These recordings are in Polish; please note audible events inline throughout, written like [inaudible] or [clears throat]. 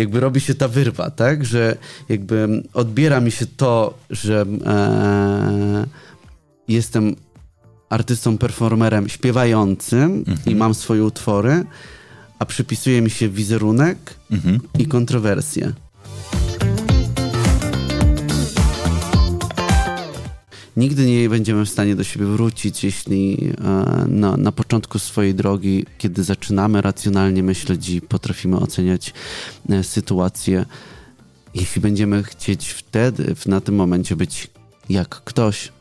jakby robi się ta wyrwa, tak? Że jakby odbiera mi się to, że e, jestem artystą, performerem śpiewającym mhm. i mam swoje utwory, a przypisuje mi się wizerunek mhm. i kontrowersje. Nigdy nie będziemy w stanie do siebie wrócić, jeśli e, na, na początku swojej drogi, kiedy zaczynamy racjonalnie myśleć i potrafimy oceniać e, sytuację, jeśli będziemy chcieć wtedy, na tym momencie być jak ktoś,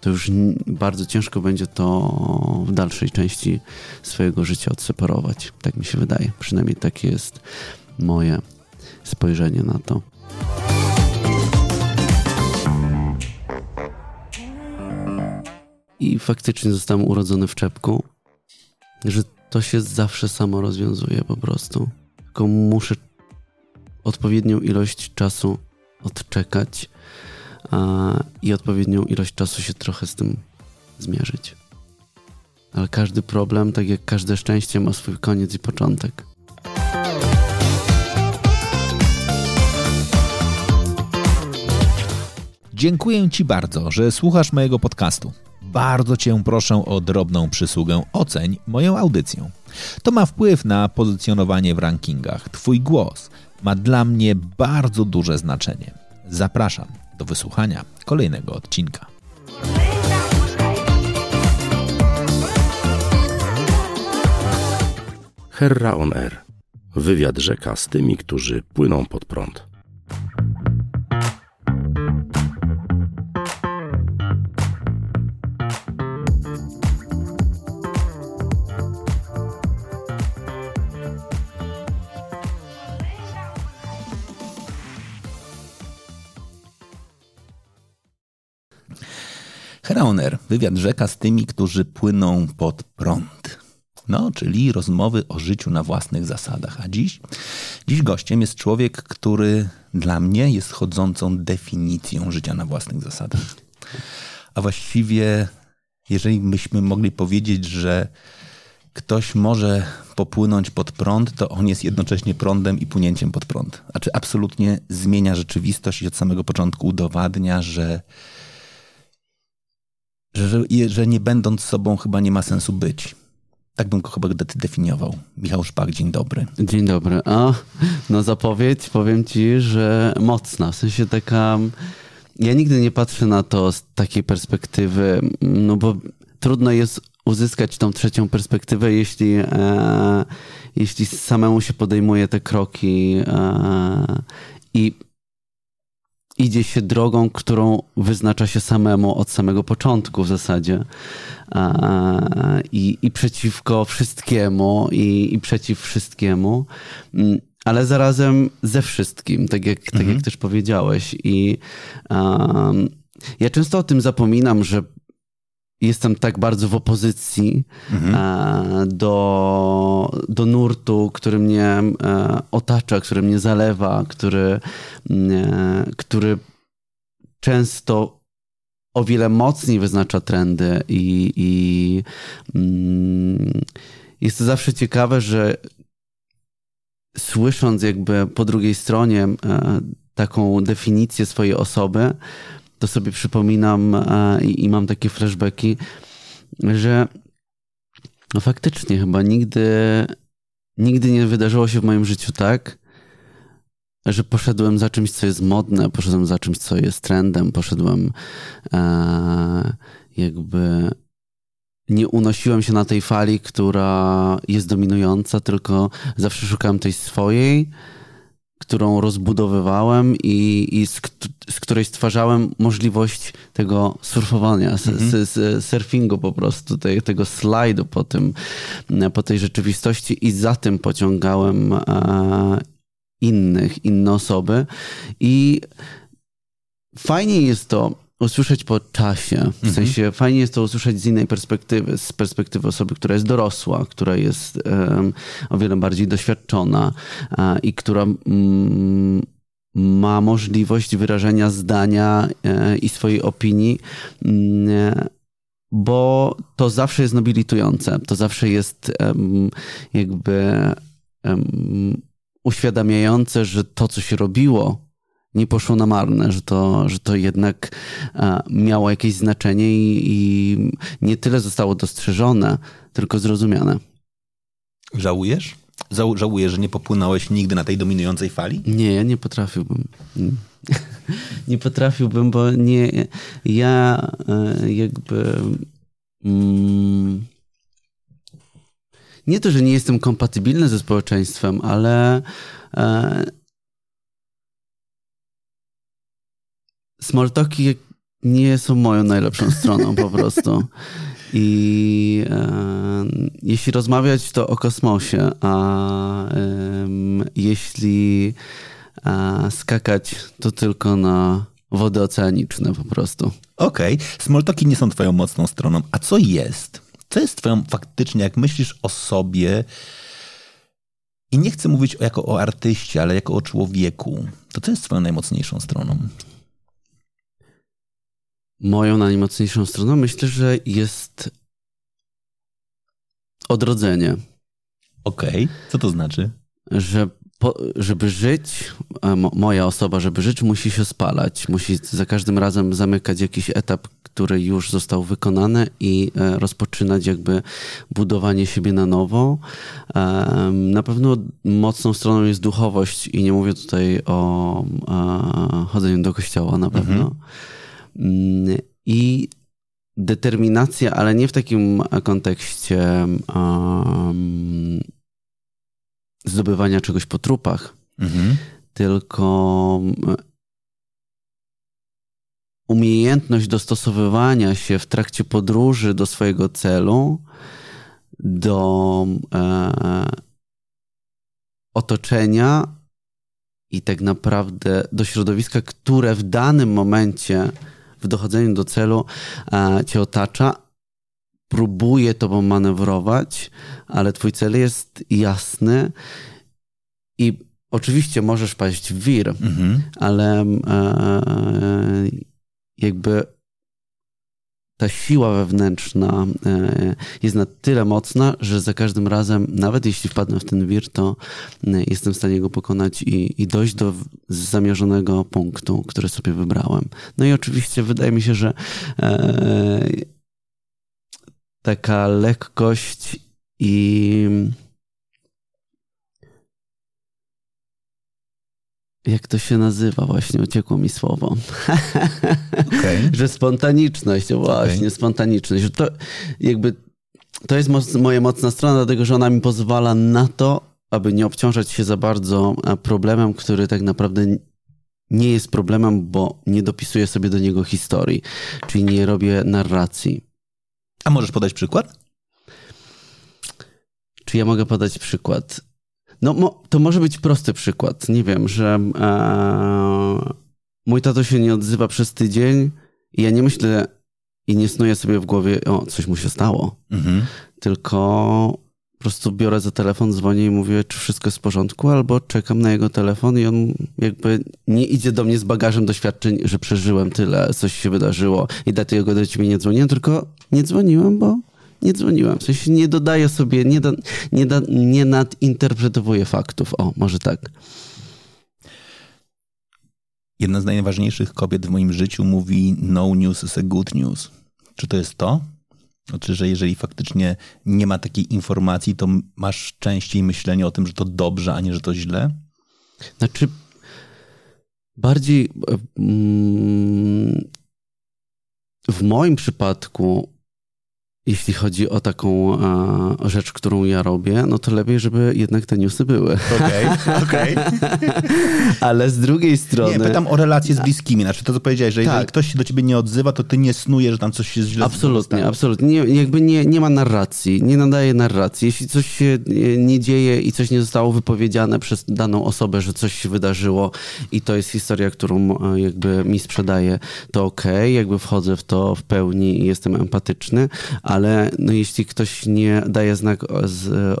to już bardzo ciężko będzie to w dalszej części swojego życia odseparować. Tak mi się wydaje. Przynajmniej takie jest moje spojrzenie na to. I faktycznie zostałem urodzony w czepku, że to się zawsze samo rozwiązuje po prostu. Tylko muszę odpowiednią ilość czasu odczekać i odpowiednią ilość czasu się trochę z tym zmierzyć. Ale każdy problem, tak jak każde szczęście, ma swój koniec i początek. Dziękuję Ci bardzo, że słuchasz mojego podcastu. Bardzo Cię proszę o drobną przysługę oceń moją audycję. To ma wpływ na pozycjonowanie w rankingach. Twój głos ma dla mnie bardzo duże znaczenie. Zapraszam do wysłuchania kolejnego odcinka. Herra on Air. Wywiad rzeka z tymi, którzy płyną pod prąd. Heraoner, wywiad rzeka z tymi, którzy płyną pod prąd. No, czyli rozmowy o życiu na własnych zasadach. A dziś? Dziś gościem jest człowiek, który dla mnie jest chodzącą definicją życia na własnych zasadach. A właściwie, jeżeli byśmy mogli powiedzieć, że ktoś może popłynąć pod prąd, to on jest jednocześnie prądem i płynięciem pod prąd. Znaczy absolutnie zmienia rzeczywistość i od samego początku udowadnia, że że, że nie będąc sobą chyba nie ma sensu być. Tak bym go chyba definiował. Michał Szpak, dzień dobry. Dzień dobry. A, no zapowiedź, powiem ci, że mocna. W sensie taka... Ja nigdy nie patrzę na to z takiej perspektywy, no bo trudno jest uzyskać tą trzecią perspektywę, jeśli, e, jeśli samemu się podejmuje te kroki e, i idzie się drogą, którą wyznacza się samemu od samego początku w zasadzie. I, i przeciwko wszystkiemu, i, i przeciw wszystkiemu, mm, ale zarazem ze wszystkim, tak jak, mhm. tak jak mhm. też powiedziałeś. I um, ja często o tym zapominam, że jestem tak bardzo w opozycji mhm. E, do, do nurtu, który mnie e, otacza, który mnie zalewa, który, e, który często o wiele mocniej wyznacza trendy i, i mm, jest to zawsze ciekawe, że słysząc jakby po drugiej stronie taką definicję swojej osoby, to sobie przypominam e, i, i mam takie flashbacki, że no faktycznie chyba nigdy, nigdy nie wydarzyło się w moim życiu tak, że poszedłem za czymś, co jest modne, poszedłem za czymś, co jest trendem, poszedłem e, jakby nie unosiłem się na tej fali, która jest dominująca, tylko zawsze szukałem tej swojej, którą rozbudowywałem i, i z, z, której stwarzałem możliwość tego surfowania, mhm. surfingu po prostu, tej, tego slajdu po, tym, po tej rzeczywistości i za tym pociągałem e, innych, inne osoby. I fajnie jest to, usłyszeć po czasie. W mhm. sensie fajnie jest to usłyszeć z innej perspektywy, z perspektywy osoby, która jest dorosła, która jest um, o wiele bardziej doświadczona i która um, ma możliwość wyrażenia zdania uh, i swojej opinii. Um, bo to zawsze jest nobilitujące, to zawsze jest jakby uświadamiające, że to, co się robiło, nie poszło na marne, że to, że to jednak miało jakieś znaczenie i, i nie tyle zostało dostrzeżone, tylko zrozumiane. Żałujesz? Żałujesz, że nie popłynąłeś nigdy na tej dominującej fali? Nie, ja nie potrafiłbym. [laughs] Nie potrafiłbym, bo nie. Ja e, jakby. Mm, nie to, że nie jestem kompatybilny ze społeczeństwem, ale. E, smalltalki nie są moją najlepszą stroną po prostu. I e, jeśli rozmawiać, to o kosmosie, a e, jeśli e, skakać, to tylko na wody oceaniczne po prostu. Okej, okay. nie są twoją mocną stroną. A co jest? Co jest twoją faktycznie, jak myślisz o sobie i nie chcę mówić jako o artyście, ale jako o człowieku, to co jest twoją najmocniejszą stroną? Moją najmocniejszą stroną myślę, że jest odrodzenie. Okej, okay. co to znaczy? Że po, żeby żyć, moja osoba, żeby żyć, musi się spalać. Musi za każdym razem zamykać jakiś etap, który już został wykonany i e, rozpoczynać jakby budowanie siebie na nowo. Na pewno mocną stroną jest duchowość i nie mówię tutaj o chodzeniu do kościoła na pewno. Mhm I determinacja, ale nie w takim kontekście um, zdobywania czegoś po trupach, mhm. tylko umiejętność dostosowywania się w trakcie podróży do swojego celu, do e, otoczenia i tak naprawdę do środowiska, które w danym momencie w dochodzeniu do celu e, cię otacza, próbuje tobą manewrować, ale twój cel jest jasny i oczywiście możesz paść w wir, mhm. ale e, jakby ta siła wewnętrzna e, jest na tyle mocna, że za każdym razem, nawet jeśli wpadnę w ten wir, to e, jestem w stanie go pokonać i, i dojść do zamierzonego punktu, który sobie wybrałem. No i oczywiście wydaje mi się, że e, taka lekkość i jak to się nazywa właśnie, uciekło mi słowo. Okay. [laughs] że spontaniczność, właśnie, okay. spontaniczność. To jakby to jest moc, moja mocna strona, dlatego że ona mi pozwala na to, aby nie obciążać się za bardzo problemem, który tak naprawdę nie jest problemem, bo nie dopisuję sobie do niego historii, czyli nie robię narracji. A możesz podać przykład? Czy ja mogę podać przykład? No, mo, to może być prosty przykład. Nie wiem, że e, mój tato się nie odzywa przez tydzień i ja nie myślę i nie snuję sobie w głowie, o, coś mu się stało. Mhm. Tylko po prostu biorę za telefon, dzwonię i mówię, czy wszystko jest w porządku, albo czekam na jego telefon i on jakby nie idzie do mnie z bagażem doświadczeń, że przeżyłem tyle, coś się wydarzyło i dlatego do ciebie nie dzwoniłem, tylko nie dzwoniłem, bo nie dzwoniłem. W sensie nie dodaję sobie, nie, nie, nie nadinterpretowuję faktów. O, może tak. Jedna z najważniejszych kobiet w moim życiu mówi no news is a good news. Czy to jest to? Znaczy, że jeżeli faktycznie nie ma takiej informacji, to masz częściej myślenie o tym, że to dobrze, a nie, że to źle? Znaczy, bardziej w moim przypadku jeśli chodzi o taką a, rzecz, którą ja robię, no to lepiej, żeby jednak te newsy były. Okej, okay, [laughs] okej. Okay. Ale z drugiej strony... Nie, pytam o relacje z bliskimi. Znaczy to, co powiedziałeś, że tak. jeżeli ktoś się do ciebie nie odzywa, to ty nie snujesz, że tam coś jest źle. Absolutnie, absolutnie. Nie, jakby nie, nie ma narracji, nie nadaje narracji. Jeśli coś się nie dzieje i coś nie zostało wypowiedziane przez daną osobę, że coś się wydarzyło i to jest historia, którą e, jakby mi sprzedaje, to okej, okay, jakby wchodzę w to w pełni i jestem empatyczny, ale no jeśli ktoś nie daje znak,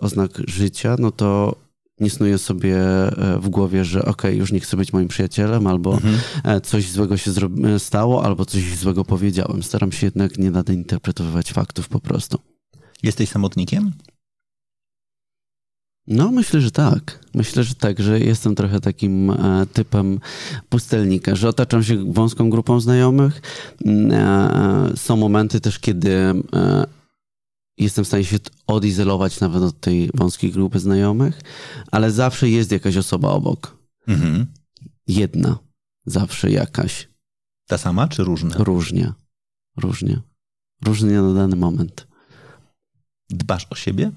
oznak życia, no to nie snuję sobie e, w głowie, że okej, okay, już nie chcę być moim przyjacielem, albo mhm. E, coś złego się stało, albo coś złego powiedziałem. Staram się jednak nie nadinterpretowywać faktów po prostu. Jesteś samotnikiem? No, myślę, że tak. Myślę, że tak, że jestem trochę takim e, typem pustelnika, że otaczam się wąską grupą znajomych. Mm, e, są momenty też, kiedy e, jestem w stanie się odizolować nawet od tej wąskiej grupy znajomych, ale zawsze jest jakaś osoba obok. Mhm. Jedna. Zawsze jakaś. Ta sama czy różne? Różnie. Różnie. Różnie na dany moment. Dbasz o siebie?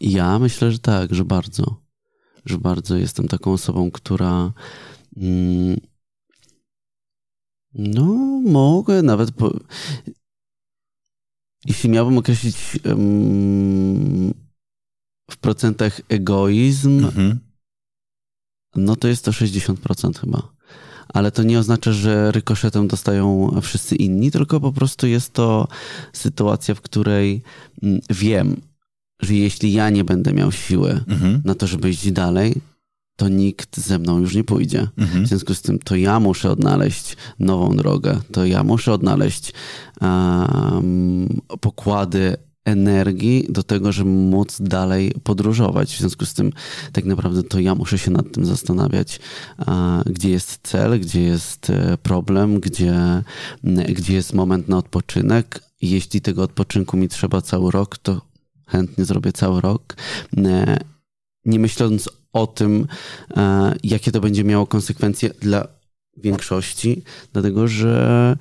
Ja myślę, że tak, że bardzo. Że bardzo jestem taką osobą, która. Mm, no, mogę nawet. Po, jeśli miałbym określić um, w procentach egoizm, Mhm. no to jest to 60% chyba. Ale to nie oznacza, że rykoszetem dostają wszyscy inni, tylko po prostu jest to sytuacja, w której mm, wiem, że jeśli ja nie będę miał siły Mhm. na to, żeby iść dalej, to nikt ze mną już nie pójdzie. Mhm. W związku z tym to ja muszę odnaleźć nową drogę, to ja muszę odnaleźć um, pokłady energii do tego, żeby móc dalej podróżować. W związku z tym tak naprawdę to ja muszę się nad tym zastanawiać, a, gdzie jest cel, gdzie jest e, problem, gdzie, gdzie jest moment na odpoczynek. Jeśli tego odpoczynku mi trzeba cały rok, to chętnie zrobię cały rok. E, Nie myśląc o tym, e, jakie to będzie miało konsekwencje dla większości, dlatego że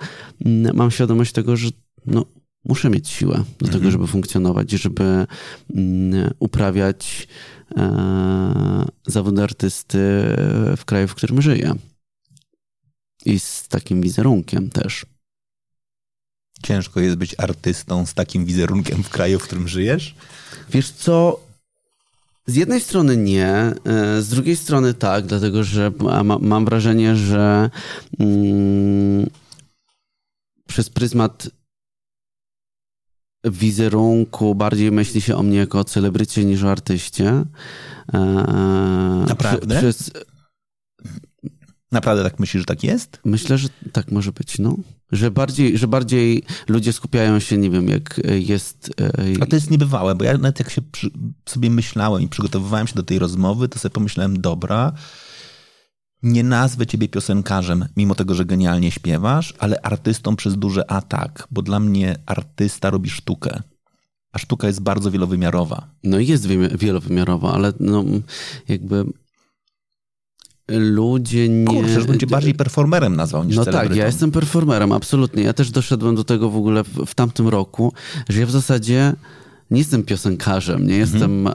mam świadomość tego, że no, muszę mieć siłę do tego, żeby funkcjonować, żeby uprawiać e, zawód artysty w kraju, w którym żyję. I z takim wizerunkiem też. Ciężko jest być artystą z takim wizerunkiem w kraju, w którym żyjesz? Wiesz co? Z jednej strony nie, e, z drugiej strony tak, dlatego że ma, mam wrażenie, że mm, przez pryzmat wizerunku bardziej myśli się o mnie jako o celebrycie niż o artyście. E, Naprawdę? Przy, przez, Naprawdę tak myślisz, że tak jest? Myślę, że tak może być, no. Że bardziej, że bardziej ludzie skupiają się, nie wiem, jak jest... e, A to jest niebywałe, bo ja nawet jak się przy, sobie myślałem i przygotowywałem się do tej rozmowy, to sobie pomyślałem, dobra, nie nazwę ciebie piosenkarzem, mimo tego, że genialnie śpiewasz, ale artystą przez duże A tak, bo dla mnie artysta robi sztukę. A sztuka jest bardzo wielowymiarowa. No jest wymi- wielowymiarowa, ale no jakby ludzie nie... Kurczę, że bym cię bardziej performerem nazwał niż No tak, ja jestem performerem, absolutnie. Ja też doszedłem do tego w ogóle w, w tamtym roku, że ja w zasadzie nie jestem piosenkarzem, nie jestem... E,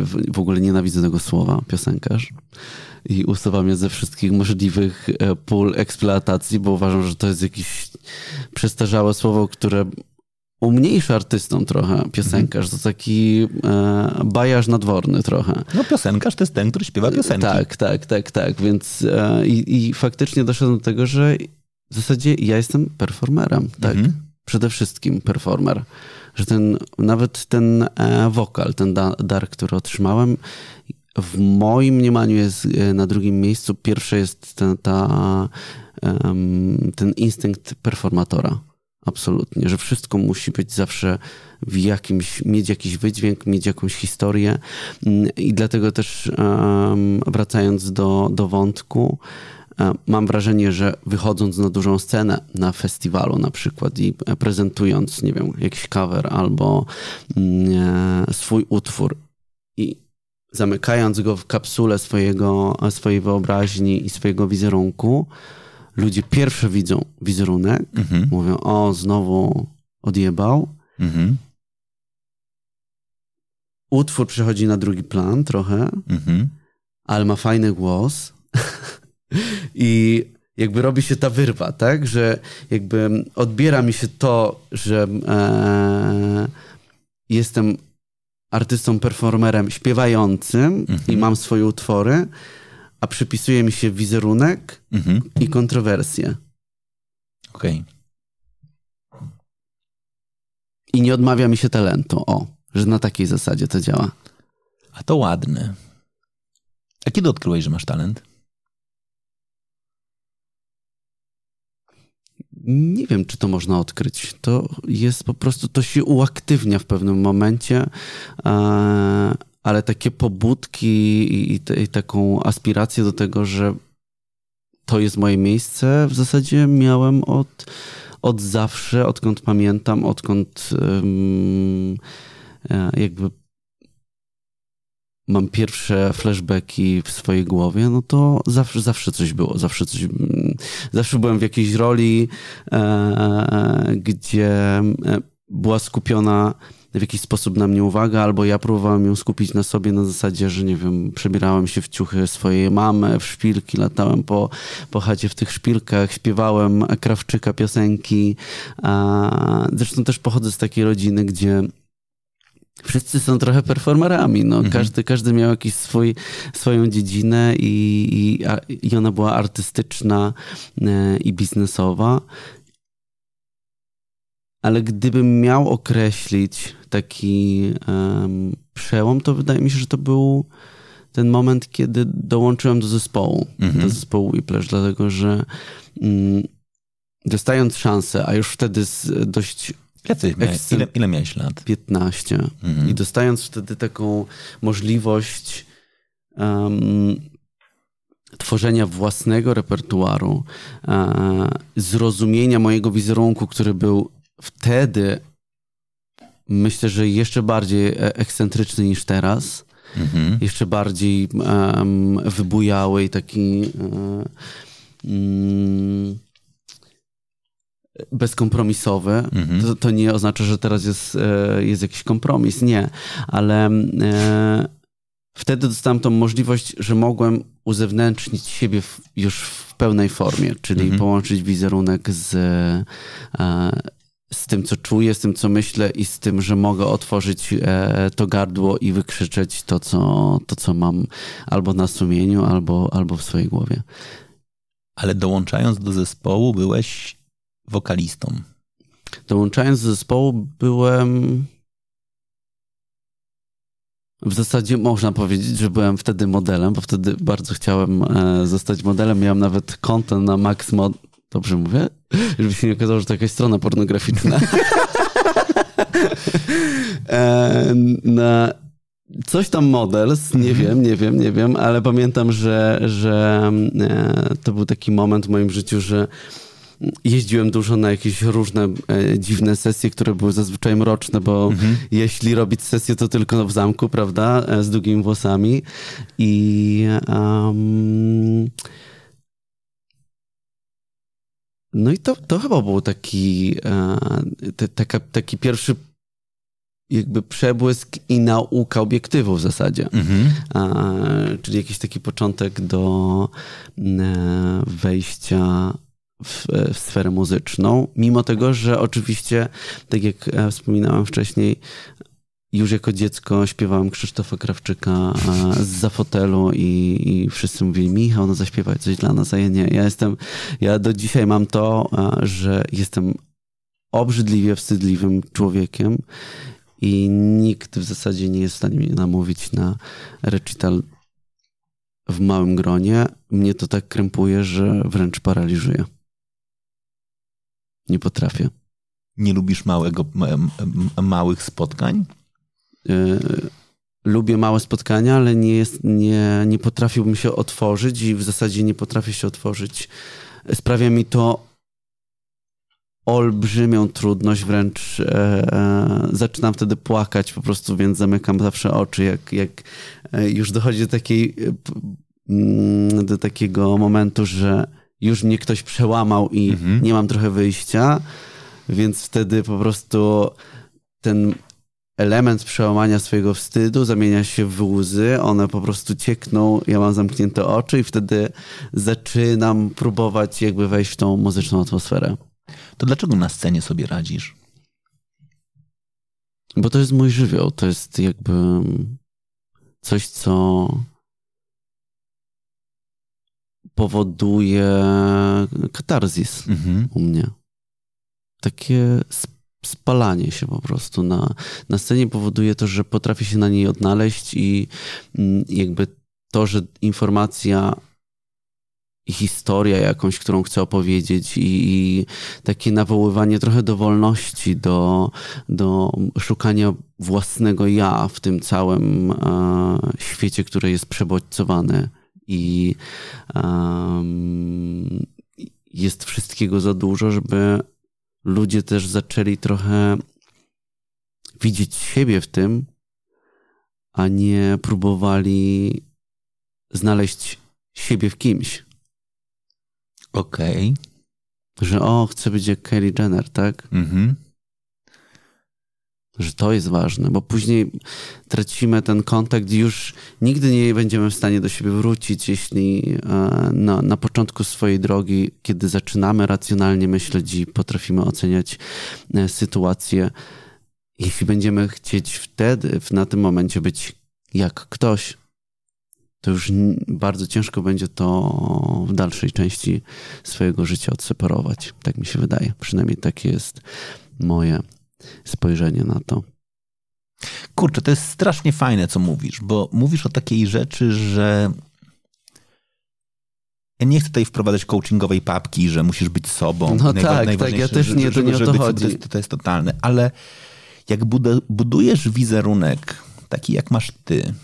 w, w ogóle nienawidzę tego słowa, piosenkarz. I usuwam je ze wszystkich możliwych e, pól eksploatacji, bo uważam, że to jest jakieś przestarzałe słowo, które umniejsza artystą trochę piosenkarz. To taki e, bajarz nadworny trochę. No piosenkarz to jest ten, który śpiewa piosenki. Tak, tak, tak, tak. Więc e, i, i faktycznie doszedłem do tego, że w zasadzie ja jestem performerem, tak. Mhm. Przede wszystkim performer. Że ten, nawet ten e, wokal, ten da, dar, który otrzymałem, w moim mniemaniu jest e, na drugim miejscu. Pierwsze jest ten, ta, ten instynkt performatora. Absolutnie, że wszystko musi być zawsze w jakimś, mieć jakiś wydźwięk, mieć jakąś historię. Mm, I dlatego też wracając do, do wątku, e, mam wrażenie, że wychodząc na dużą scenę na festiwalu na przykład i prezentując, nie wiem, jakiś cover albo mm, e, swój utwór i zamykając go w kapsule swojego, swojej wyobraźni i swojego wizerunku, ludzie pierwsze widzą wizerunek, Mhm. mówią, o, znowu odjebał. Mhm. Utwór przechodzi na drugi plan trochę, Mhm. ale ma fajny głos. [laughs] I jakby robi się ta wyrwa, tak? Że jakby odbiera mi się to, że e, jestem artystą, performerem śpiewającym i mam swoje utwory, a przypisuje mi się wizerunek Mhm. i kontrowersje. Okej. I nie odmawia mi się talentu. O, że na takiej zasadzie to działa. A to ładne. A kiedy odkryłeś, że masz talent? Nie wiem, czy to można odkryć. To jest po prostu, to się uaktywnia w pewnym momencie, e, ale takie pobudki i, i taką aspirację do tego, że to jest moje miejsce, w zasadzie miałem od, od zawsze, odkąd pamiętam, odkąd um, jakby mam pierwsze flashbacki w swojej głowie, no to zawsze, zawsze coś było, zawsze coś, mm, zawsze byłem w jakiejś roli, e, gdzie e, była skupiona w jakiś sposób na mnie uwaga, albo ja próbowałem ją skupić na sobie na zasadzie, że nie wiem, przebierałem się w ciuchy swojej mamy, w szpilki, latałem po, po chacie w tych szpilkach, śpiewałem Krawczyka piosenki. A, zresztą też pochodzę z takiej rodziny, gdzie wszyscy są trochę performerami. No, mhm. każdy, każdy miał jakiś swój, swoją dziedzinę i, i, i ona była artystyczna e, i biznesowa. Ale gdybym miał określić taki um, przełom, to wydaje mi się, że to był ten moment, kiedy dołączyłem do zespołu, mhm. do zespołu Whiplash, dlatego że um, dostając szansę, a już wtedy z dość Jacy, ile, ile miałeś lat? 15. Mhm. I dostając wtedy taką możliwość um, tworzenia własnego repertuaru, uh, zrozumienia mojego wizerunku, który był wtedy myślę, że jeszcze bardziej e, ekscentryczny niż teraz. Mhm. Jeszcze bardziej um, wybujały i taki um, bezkompromisowy. Mhm. To, to, nie oznacza, że teraz jest, e, jest jakiś kompromis. Nie, ale e, wtedy dostałem tą możliwość, że mogłem uzewnętrznić siebie w, już w pełnej formie, czyli mhm. połączyć wizerunek z, z tym, co czuję, z tym, co myślę i z tym, że mogę otworzyć e, to gardło i wykrzyczeć to co, to, co mam albo na sumieniu, albo, albo w swojej głowie. Ale dołączając do zespołu, byłeś wokalistą. Dołączając do zespołu, byłem. W zasadzie można powiedzieć, że byłem wtedy modelem, bo wtedy bardzo chciałem e, zostać modelem. Miałem nawet konto na Max Mod. Dobrze mówię? Żeby się nie okazało, że to jakaś strona pornograficzna. [laughs] Na coś tam models, nie mhm. wiem, nie wiem, nie wiem, ale pamiętam, że, że to był taki moment w moim życiu, że jeździłem dużo na jakieś różne e, dziwne sesje, które były zazwyczaj mroczne, bo mhm. jeśli robić sesję, to tylko w zamku, prawda, e, z długimi włosami. I um, no i to, to chyba był taki, e, te, taka, taki pierwszy jakby przebłysk i nauka obiektywu w zasadzie. Mhm. A, czyli jakiś taki początek do e, wejścia w, w, sferę muzyczną, mimo tego, że oczywiście, tak jak e, wspominałem wcześniej, już jako dziecko śpiewałem Krzysztofa Krawczyka z za fotelu i, i wszyscy mówili, Michał, no zaśpiewaj coś dla nas, a ja nie. Ja jestem, ja do dzisiaj mam to, że jestem obrzydliwie wstydliwym człowiekiem i nikt w zasadzie nie jest w stanie mnie namówić na recital w małym gronie. Mnie to tak krępuje, że wręcz paraliżuje. Nie potrafię. Nie lubisz małego, małych spotkań? Y, lubię małe spotkania, ale nie, jest, nie, nie potrafiłbym się otworzyć i w zasadzie nie potrafię się otworzyć. Sprawia mi to olbrzymią trudność, wręcz e, e, zaczynam wtedy płakać po prostu, więc zamykam zawsze oczy, jak, jak e, już dochodzi do takiej mm, do takiego momentu, że już mnie ktoś przełamał i mhm. nie mam trochę wyjścia, więc wtedy po prostu ten element przełamania swojego wstydu zamienia się w łzy, one po prostu ciekną, ja mam zamknięte oczy i wtedy zaczynam próbować jakby wejść w tą muzyczną atmosferę. To dlaczego na scenie sobie radzisz? Bo to jest mój żywioł, to jest jakby coś, co powoduje katarzis mhm. u mnie. Takie spalanie się po prostu na, na scenie powoduje to, że potrafię się na niej odnaleźć i mm, jakby to, że informacja i historia jakąś, którą chcę opowiedzieć i, i takie nawoływanie trochę do wolności, do, do szukania własnego ja w tym całym e, świecie, który jest przebodźcowany i jest wszystkiego za dużo, żeby ludzie też zaczęli trochę widzieć siebie w tym, a nie próbowali znaleźć siebie w kimś. Okej. Okay. Że o, chcę być jak Kelly Jenner, tak? Mhm. Że to jest ważne, bo później tracimy ten kontakt i już nigdy nie będziemy w stanie do siebie wrócić, jeśli e, na, na początku swojej drogi, kiedy zaczynamy racjonalnie myśleć i potrafimy oceniać e, sytuację, jeśli będziemy chcieć wtedy, na tym momencie być jak ktoś, to już bardzo ciężko będzie to w dalszej części swojego życia odseparować. Tak mi się wydaje. Przynajmniej takie jest moje spojrzenie na to. Kurczę, to jest strasznie fajne, co mówisz, bo mówisz o takiej rzeczy, że ja nie chcę tutaj wprowadzać coachingowej papki, że musisz być sobą. No tak, tak, ja też nie, to nie o to chodzi. To jest, to jest totalne, ale jak budujesz wizerunek taki, jak masz ty,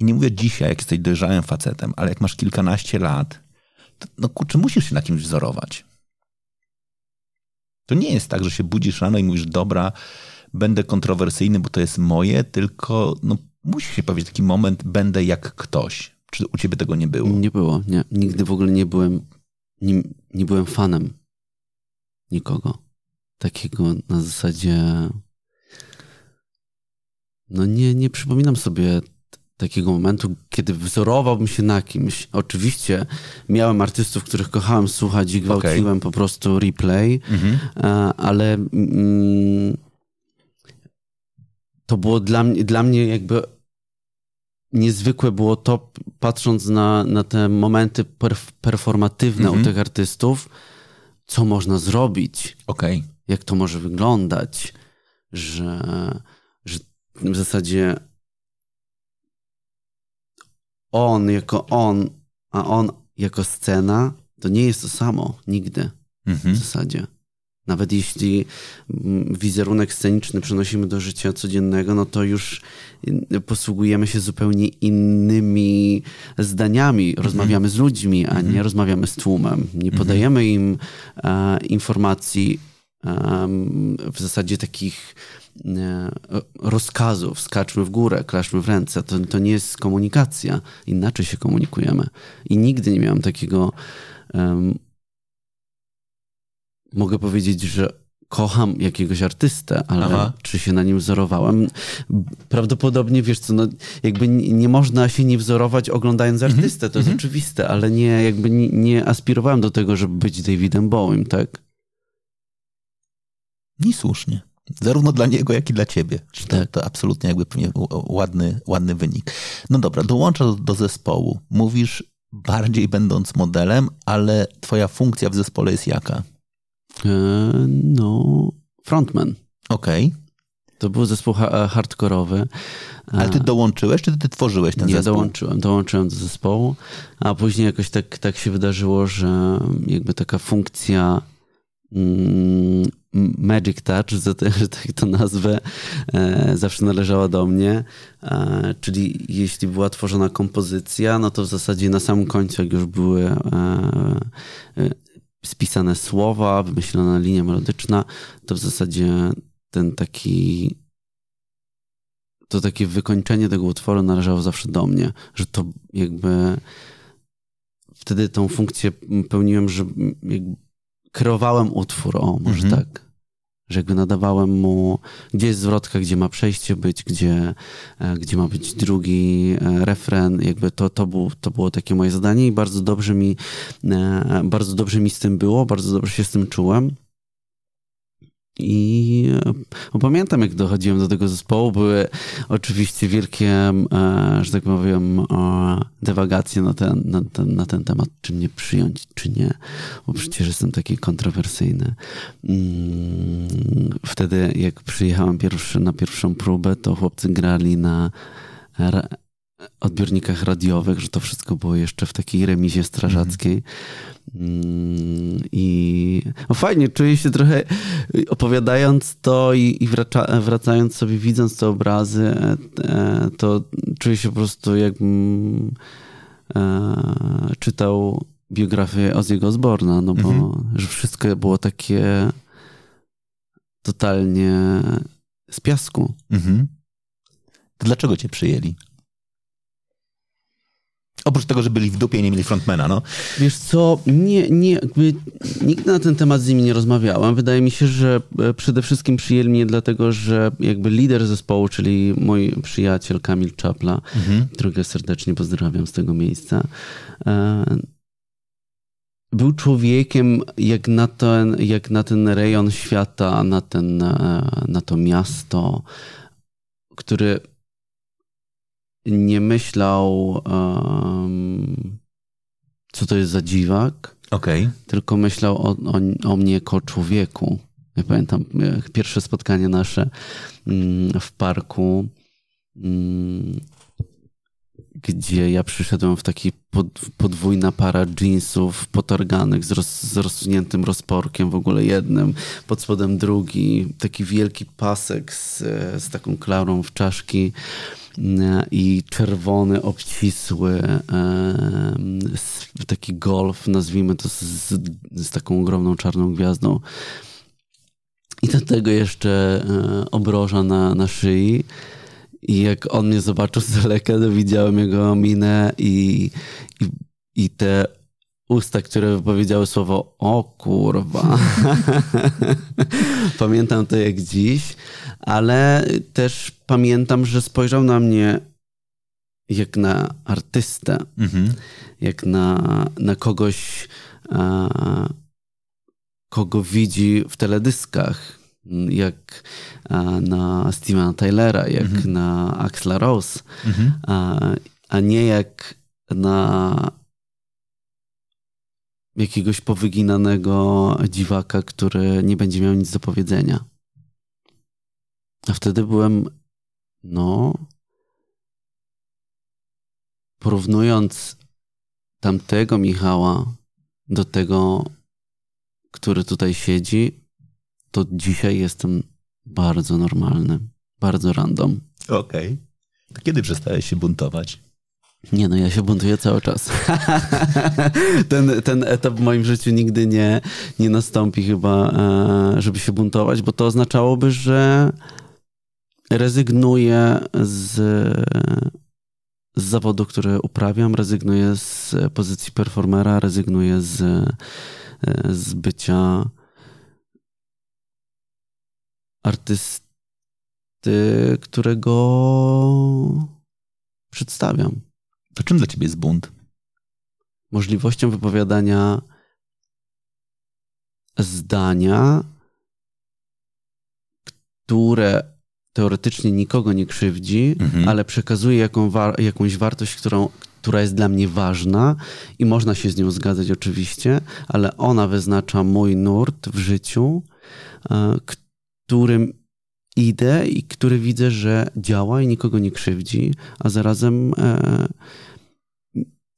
i nie mówię dzisiaj, jak jesteś dojrzałym facetem, ale jak masz kilkanaście lat, to no kurczę, musisz się na kimś wzorować. To nie jest tak, że się budzisz rano i mówisz, dobra, będę kontrowersyjny, bo to jest moje, tylko no, musi się powiedzieć taki moment, będę jak ktoś. Czy u ciebie tego nie było? Nie było, nie. Nigdy w ogóle nie byłem, nie, nie byłem fanem nikogo. Takiego na zasadzie... No nie, nie przypominam sobie takiego momentu, kiedy wzorowałbym się na kimś. Oczywiście miałem artystów, których kochałem słuchać i gwałciłem okay. po prostu replay, mhm. ale mm, to było dla mnie, dla mnie jakby niezwykłe było to, patrząc na, na te momenty performatywne mhm. u tych artystów, co można zrobić, okay. jak to może wyglądać, że, że w zasadzie on jako on, a on jako scena, to nie jest to samo nigdy mhm. w zasadzie. Nawet jeśli mm, wizerunek sceniczny przenosimy do życia codziennego, no to już y, posługujemy się zupełnie innymi zdaniami. Mhm. Rozmawiamy z ludźmi, a nie mhm. rozmawiamy z tłumem. Nie mhm. podajemy im e, informacji w zasadzie takich E, rozkazów, skaczmy w górę, klaszmy w ręce. To, to nie jest komunikacja. Inaczej się komunikujemy. I nigdy nie miałem takiego. Um, mogę powiedzieć, że kocham jakiegoś artystę, ale Aha. czy się na nim wzorowałem? Prawdopodobnie, wiesz co, no, jakby nie można się nie wzorować oglądając mhm. artystę, to jest mm -hmm. oczywiste, ale nie, jakby nie, nie aspirowałem do tego, żeby być Davidem Bowiem, tak? I słusznie. Zarówno dla niego, jak i dla ciebie. Tak. To, to absolutnie jakby pewnie ładny, ładny wynik. No dobra, dołączasz do zespołu. Mówisz bardziej będąc modelem, ale twoja funkcja w zespole jest jaka? E, no, frontman. Okej. Okay. To był zespół ha hardkorowy. Ale ty dołączyłeś, czy ty tworzyłeś ten Nie, zespół? Nie, dołączyłem. Dołączyłem do zespołu, a później jakoś tak, tak się wydarzyło, że jakby taka funkcja mm, Magic Touch, że tak to nazwę, e, zawsze należała do mnie. E, czyli jeśli była tworzona kompozycja, no to w zasadzie na samym końcu, jak już były e, spisane słowa, wymyślona linia melodyczna, to w zasadzie ten taki to takie wykończenie tego utworu należało zawsze do mnie, że to jakby wtedy tą funkcję pełniłem, że jakby kreowałem utwór, o, może mhm. tak. Że jakby nadawałem mu, gdzie jest zwrotka, gdzie ma przejście być, gdzie, e, gdzie ma być drugi e, refren. Jakby to, to, był, to było takie moje zadanie i bardzo dobrze mi, e, bardzo dobrze mi z tym było, bardzo dobrze się z tym czułem. I e, pamiętam, jak dochodziłem do tego zespołu, były oczywiście wielkie, e, że tak powiem, e, dewagacje na ten, na, ten, na ten temat, czy mnie przyjąć, czy nie, bo przecież jestem taki kontrowersyjny. Mm, wtedy, jak przyjechałem pierwszy, na pierwszą próbę, to chłopcy grali na odbiornikach radiowych, że to wszystko było jeszcze w takiej remizie strażackiej. Mm, I no fajnie, czuję się trochę opowiadając to i, i wraca, wracając sobie, widząc te obrazy, e, e, to czuję się po prostu jakbym e, czytał biografię Ozzy'ego Osborna, no bo mhm. że wszystko było takie totalnie z piasku. Mhm. To dlaczego cię przyjęli? Oprócz tego, że byli w dupie i nie mieli frontmana, no. Wiesz co, nie, nie, jakby nigdy na ten temat z nimi nie rozmawiałem. Wydaje mi się, że e, przede wszystkim przyjęli mnie dlatego, że jakby lider zespołu, czyli mój przyjaciel Kamil Czapla, mhm. którego serdecznie pozdrawiam z tego miejsca, e, był człowiekiem jak na, ten, jak na ten rejon świata, na, ten, e, na to miasto, który nie myślał, um, co to jest za dziwak, okay. tylko myślał o, o, o mnie jako człowieku. Ja pamiętam e, pierwsze spotkanie nasze mm, w parku, mm, gdzie ja przyszedłem w taki pod, podwójna para jeansów potarganych z, roz, z rozsuniętym rozporkiem, w ogóle jednym, pod spodem drugi, taki wielki pasek z, z taką klarą w czaszki i czerwony, obcisły, taki golf, nazwijmy to z, z taką ogromną czarną gwiazdą. I do tego jeszcze e, obroża na, na szyi. I jak on mnie zobaczył z daleka, to widziałem jego minę i, i, i te usta, które wypowiedziały słowo o kurwa. [laughs] Pamiętam to jak dziś, ale też pamiętam, że spojrzał na mnie jak na artystę, mhm. jak na, na kogoś, a, kogo widzi w teledyskach, jak na Stevena Taylora, jak mhm. na Axla Rose, mhm. a, a nie jak na jakiegoś powyginanego dziwaka, który nie będzie miał nic do powiedzenia. A wtedy byłem, no, porównując tamtego Michała do tego, który tutaj siedzi, to dzisiaj jestem bardzo normalny, bardzo random. Okej. Okay. Kiedy przestałeś się buntować? Nie no, ja się buntuję cały czas. [laughs] ten, ten etap w moim życiu nigdy nie, nie nastąpi chyba, e, żeby się buntować, bo to oznaczałoby, że rezygnuję z, z zawodu, który uprawiam, rezygnuję z pozycji performera, rezygnuję z, e, z bycia artysty, którego przedstawiam. To czym dla ciebie jest bunt? Możliwością wypowiadania zdania, które teoretycznie nikogo nie krzywdzi, mhm. ale przekazuje jaką wa jakąś wartość, którą, która jest dla mnie ważna i można się z nią zgadzać oczywiście, ale ona wyznacza mój nurt w życiu, e, którym idę i który widzę, że działa i nikogo nie krzywdzi, a zarazem e,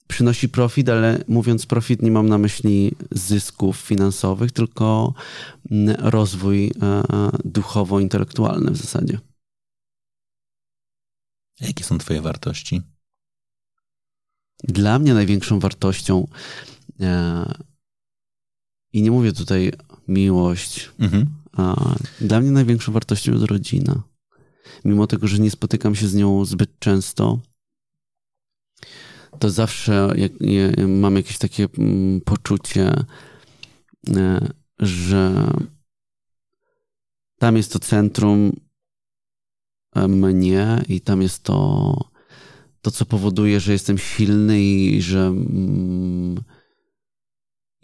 przynosi profit, ale mówiąc profit nie mam na myśli zysków finansowych, tylko mm, rozwój e, duchowo-intelektualny w zasadzie. Jakie są Twoje wartości? Dla mnie największą wartością, e, i nie mówię tutaj miłość, mhm. Dla mnie największą wartością jest rodzina. Mimo tego, że nie spotykam się z nią zbyt często, to zawsze jak, mam jakieś takie mm, poczucie, e, że tam jest to centrum e, mnie i tam jest to, to co powoduje, że jestem silny i że mm,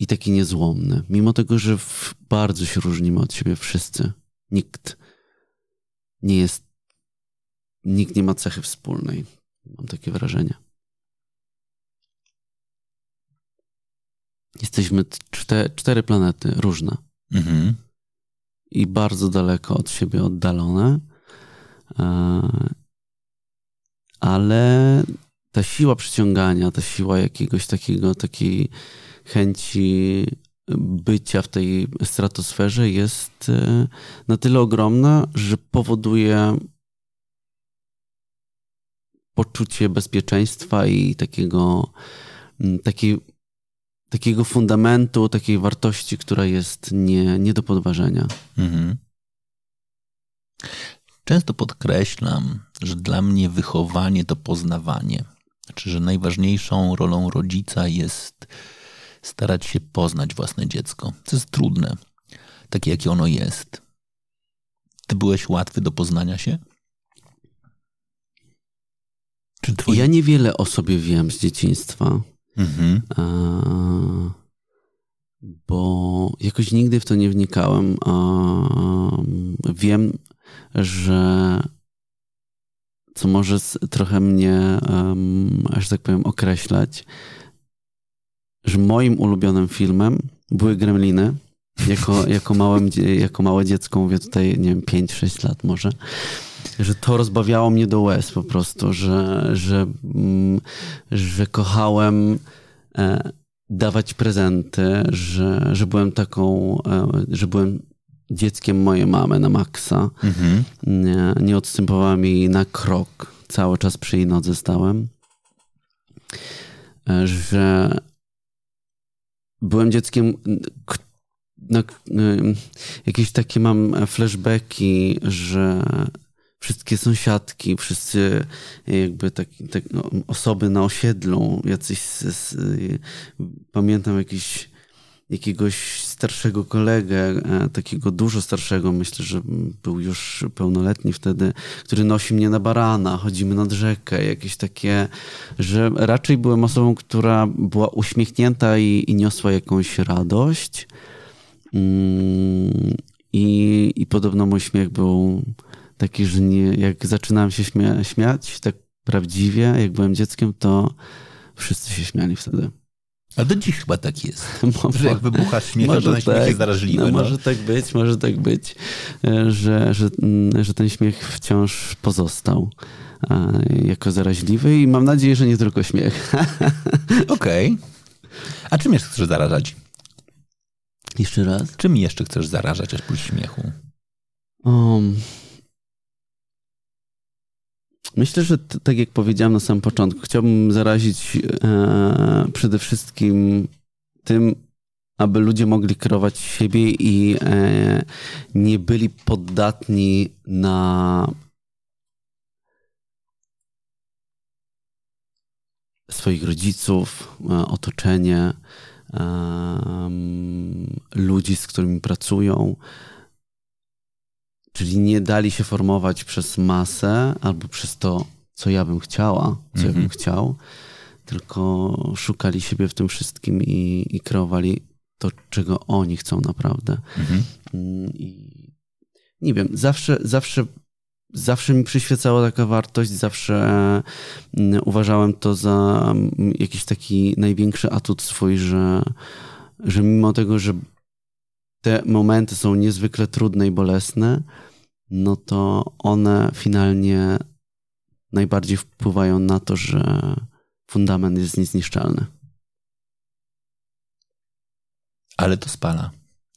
taki niezłomny. Mimo tego, że bardzo się różnimy od siebie wszyscy. Nikt nie jest, nikt nie ma cechy wspólnej. Mam takie wrażenie. Jesteśmy cztery, cztery planety różne. Mhm. I bardzo daleko od siebie oddalone. E, ale ta siła przyciągania, ta siła jakiegoś takiego, takiej chęci bycia w tej stratosferze jest e, na tyle ogromna, że powoduje poczucie bezpieczeństwa i takiego, takiej, takiego fundamentu, takiej wartości, która jest nie, nie do podważenia. Mhm. Często podkreślam, że dla mnie wychowanie to poznawanie. Znaczy, że najważniejszą rolą rodzica jest starać się poznać własne dziecko. To jest trudne, takie jakie ono jest. Ty byłeś łatwy do poznania się? Twój... Ja niewiele o sobie wiem z dzieciństwa. Mhm. A, bo jakoś nigdy w to nie wnikałem. A, wiem, że co może trochę mnie, um, aż tak powiem, określać, że moim ulubionym filmem były Gremliny. Jako, jako, małym, jako małe dziecko, mówię tutaj, nie wiem, 5-6 lat może, że to rozbawiało mnie do łez po prostu, że, że, mm, że kochałem e, dawać prezenty, że, że byłem taką, e, że byłem dzieckiem mojej mamy na maksa. Mhm. Nie, nie odstępowałem jej na krok. Cały czas przy jej nodze stałem. E, że byłem dzieckiem, no, jakieś takie mam flashbacki, że wszystkie sąsiadki, wszyscy jakby tak, tak no, osoby na osiedlu, jacyś, z, z, pamiętam jakiś jakiegoś starszego kolegę, e, takiego dużo starszego, myślę, że był już pełnoletni wtedy, który nosi mnie na barana, chodzimy nad rzekę, jakieś takie, że raczej byłem osobą, która była uśmiechnięta i, i niosła jakąś radość. Mm, I, I podobno mój śmiech był taki, że nie, jak zaczynałem się śmia śmiać, tak prawdziwie, jak byłem dzieckiem, to wszyscy się śmiali wtedy. A do dziś chyba tak jest. [laughs] że jak wybucha śmiech, może to ten śmiech tak, jest zaraźliwy. No, no. Może tak być, może tak być, e, że, że, mm, że ten śmiech wciąż pozostał e, jako zaraźliwy i mam nadzieję, że nie tylko śmiech. [laughs] Okej. Okay. A czym jeszcze chcesz zarażać? Jeszcze raz? Czym jeszcze chcesz zarażać oprócz śmiechu? Um, Myślę, że tak jak powiedziałem na samym początku, chciałbym zarazić e, przede wszystkim tym, aby ludzie mogli kierować siebie i e, nie byli poddatni na swoich rodziców, e, otoczenie, e, ludzi, z którymi pracują Czyli nie dali się formować przez masę albo przez to, co ja bym chciała, co ja bym mhm. chciał, tylko szukali siebie w tym wszystkim i, i kreowali to, czego oni chcą naprawdę. Mhm. Mm, I nie wiem, zawsze, zawsze, zawsze mi przyświecała taka wartość, zawsze mm, uważałem to za mm, jakiś taki największy atut swój, że, że mimo tego, że te momenty są niezwykle trudne i bolesne, no to one finalnie najbardziej wpływają na to, że fundament jest niezniszczalny. Ale to spala.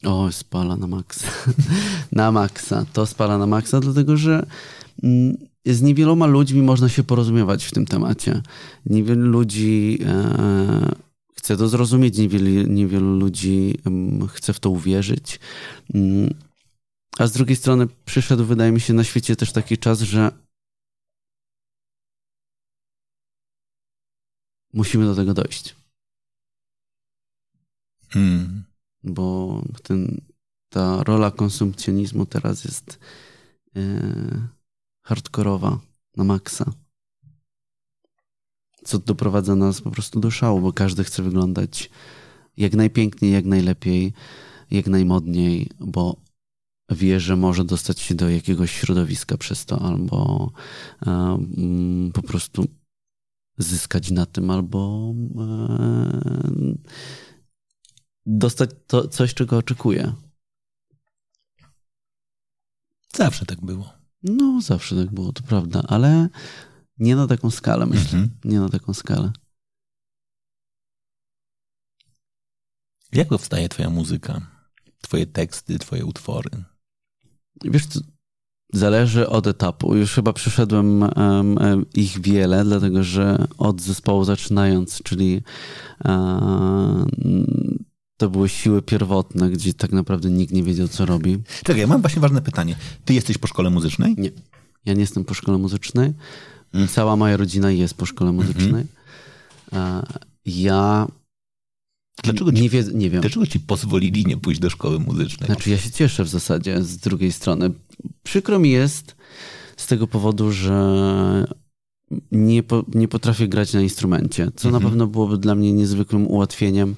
O, spala na maksa. [laughs] na maksa. To spala na maksa, dlatego że mm, z niewieloma ludźmi można się porozumiewać w tym temacie. Niewielu ludzi e, chce to zrozumieć, niewielu, niewielu ludzi chce w to uwierzyć. A z drugiej strony przyszedł, wydaje mi się, na świecie też taki czas, że musimy do tego dojść. Hmm. Bo ten, ta rola konsumpcjonizmu teraz jest yy, hardkorowa na maksa. Co doprowadza nas po prostu do szału, bo każdy chce wyglądać jak najpiękniej, jak najlepiej, jak najmodniej, bo wie, że może dostać się do jakiegoś środowiska przez to, albo um, po prostu zyskać na tym, albo um, dostać to coś, czego oczekuje. Zawsze tak było. No, zawsze tak było, to prawda, ale Nie na taką skalę, myślę. Mhm. Nie na taką skalę. Jak powstaje twoja muzyka? Twoje teksty, twoje utwory? Wiesz, co, zależy od etapu. Już chyba przeszedłem em, em, ich wiele, dlatego że od zespołu zaczynając, czyli e, to były siły pierwotne, gdzie tak naprawdę nikt nie wiedział, co robi. Czekaj, ja mam właśnie ważne pytanie. Ty jesteś po szkole muzycznej? Nie. Ja nie jestem po szkole muzycznej. Mm. Cała moja rodzina jest po szkole muzycznej. E, Ja Dlaczego ci, nie, wie, nie wiem. dlaczego ci pozwolili nie pójść do szkoły muzycznej? Znaczy, ja się cieszę w zasadzie z drugiej strony. Przykro mi jest z tego powodu, że nie, po, nie potrafię grać na instrumencie, co na Mhm. pewno byłoby dla mnie niezwykłym ułatwieniem,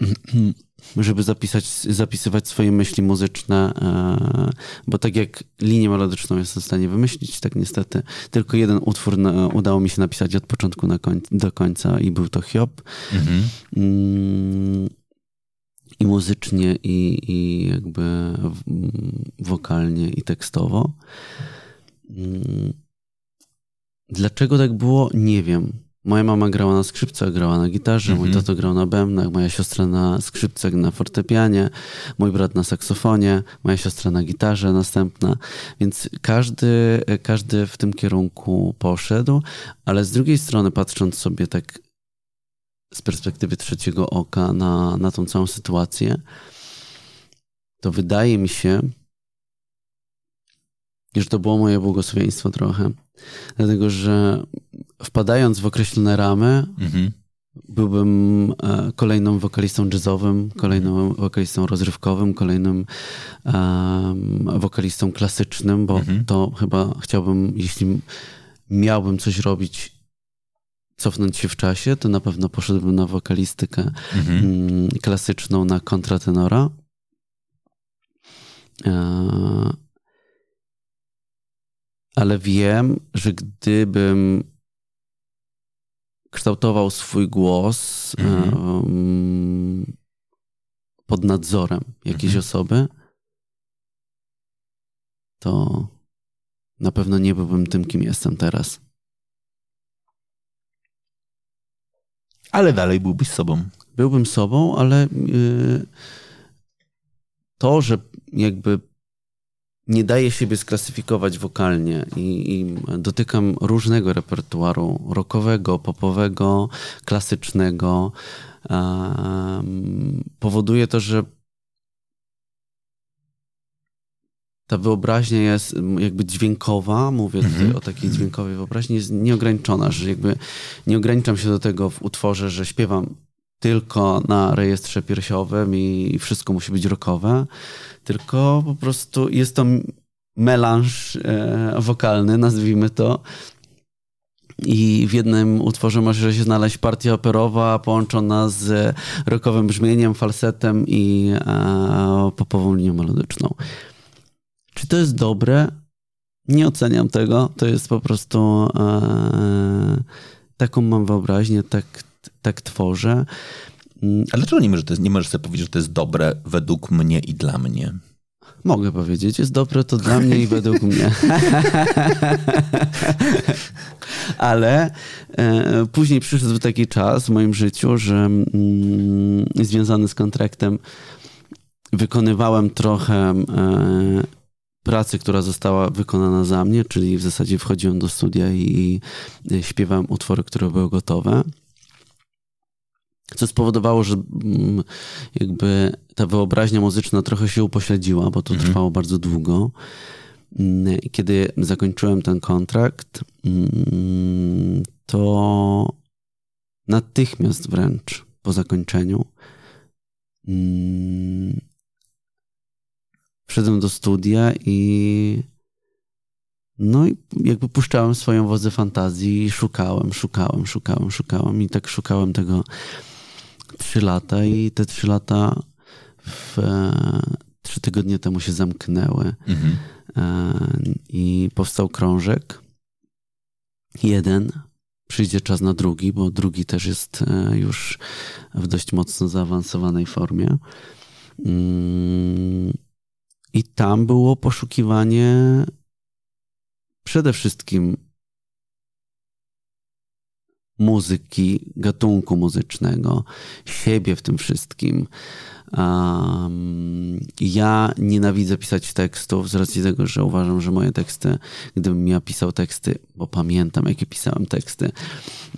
[clears throat] żeby zapisać, zapisywać swoje myśli muzyczne, e, bo tak jak linię melodyczną jestem w stanie wymyślić, tak niestety tylko jeden utwór na, udało mi się napisać od początku koń, do końca i był to Hiob. Mhm. Mm, i muzycznie, i, i jakby wokalnie, i tekstowo. Mm, Dlaczego tak było? Nie wiem. Moja mama grała na skrzypcach, grała na gitarze, mój Mhm. tato grał na bębnach, moja siostra na skrzypcach, na fortepianie, mój brat na saksofonie, moja siostra na gitarze następna. Więc każdy, każdy w tym kierunku poszedł, ale z drugiej strony patrząc sobie tak z perspektywy trzeciego oka na, na tą całą sytuację, to wydaje mi się, że to było moje błogosławieństwo trochę. Dlatego, że wpadając w określone ramy, Mhm. byłbym e, kolejnym wokalistą jazzowym, kolejnym wokalistą rozrywkowym, kolejnym em, wokalistą klasycznym, bo Mhm. to chyba chciałbym, jeśli miałbym coś robić, cofnąć się w czasie, to na pewno poszedłbym na wokalistykę Mhm. mm, klasyczną na kontratenora. E, Ale wiem, że gdybym kształtował swój głos Mhm. em, pod nadzorem jakiejś Mhm. osoby, to na pewno nie byłbym tym, kim jestem teraz. Ale dalej byłbyś sobą. byłbym sobą, ale yy, to, że jakby nie daję siebie sklasyfikować wokalnie i, i dotykam różnego repertuaru rockowego, popowego, klasycznego, em, powoduje to, że ta wyobraźnia jest jakby dźwiękowa, mówię tutaj Mhm. o takiej dźwiękowej wyobraźni, jest nieograniczona, że jakby nie ograniczam się do tego w utworze, że śpiewam tylko na rejestrze piersiowym i wszystko musi być rockowe, tylko po prostu jest to melanż e, wokalny, nazwijmy to. I w jednym utworze może się znaleźć partia operowa połączona z rockowym brzmieniem, falsetem i e, popową linią melodyczną. Czy to jest dobre? Nie oceniam tego. To jest po prostu e, taką mam wyobraźnię, tak, tak tworzę. Mm, A dlaczego nie możesz, to jest, nie możesz sobie powiedzieć, że to jest dobre według mnie i dla mnie? Mogę powiedzieć, jest dobre to dla mnie i według [laughs] mnie. Ale e, później przyszedł taki czas w moim życiu, że mm, związany z kontraktem wykonywałem trochę e, pracy, która została wykonana za mnie, czyli w zasadzie wchodziłem do studia i, i śpiewałem utwory, które były gotowe. Co spowodowało, że mm, jakby ta wyobraźnia muzyczna trochę się upośledziła, bo to Mhm. trwało bardzo długo. Mm, Kiedy zakończyłem ten kontrakt, mm, to natychmiast wręcz po zakończeniu wszedłem do studia i no i jakby puszczałem swoją wozę fantazji i szukałem, szukałem, szukałem, szukałem i tak szukałem tego trzy lata i te trzy lata w e, trzy tygodnie temu się zamknęły Mhm. e, i powstał krążek. Jeden. Przyjdzie czas na drugi, bo drugi też jest e, już w dość mocno zaawansowanej formie. Mm, I tam było poszukiwanie przede wszystkim muzyki, gatunku muzycznego, siebie w tym wszystkim. Um, ja nienawidzę pisać tekstów z racji tego, że uważam, że moje teksty, gdybym ja pisał teksty, bo pamiętam, jakie pisałem teksty,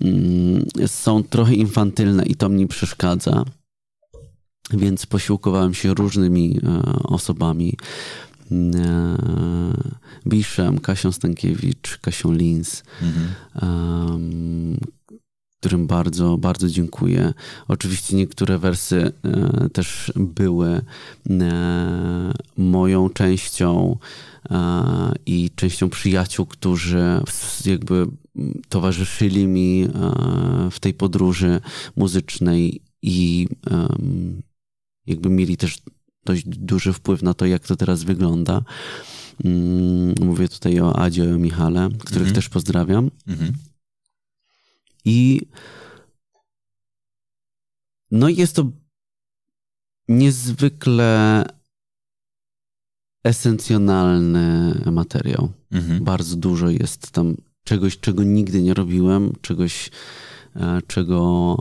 um, są trochę infantylne i to mi przeszkadza. Więc posiłkowałem się różnymi e, osobami. E, Biszem, Kasią Stankiewicz, Kasią Lins, mhm. um, którym bardzo, bardzo dziękuję. Oczywiście niektóre wersy e, też były e, moją częścią e, i częścią przyjaciół, którzy jakby towarzyszyli mi w tej podróży muzycznej i jakby mieli też dość duży wpływ na to, jak to teraz wygląda. Mm, mówię tutaj o Adzie i o Michale, których mhm. też pozdrawiam. Mhm. I no jest to niezwykle esencjonalny materiał. Mhm. Bardzo dużo jest tam czegoś, czego nigdy nie robiłem, czegoś, e, czego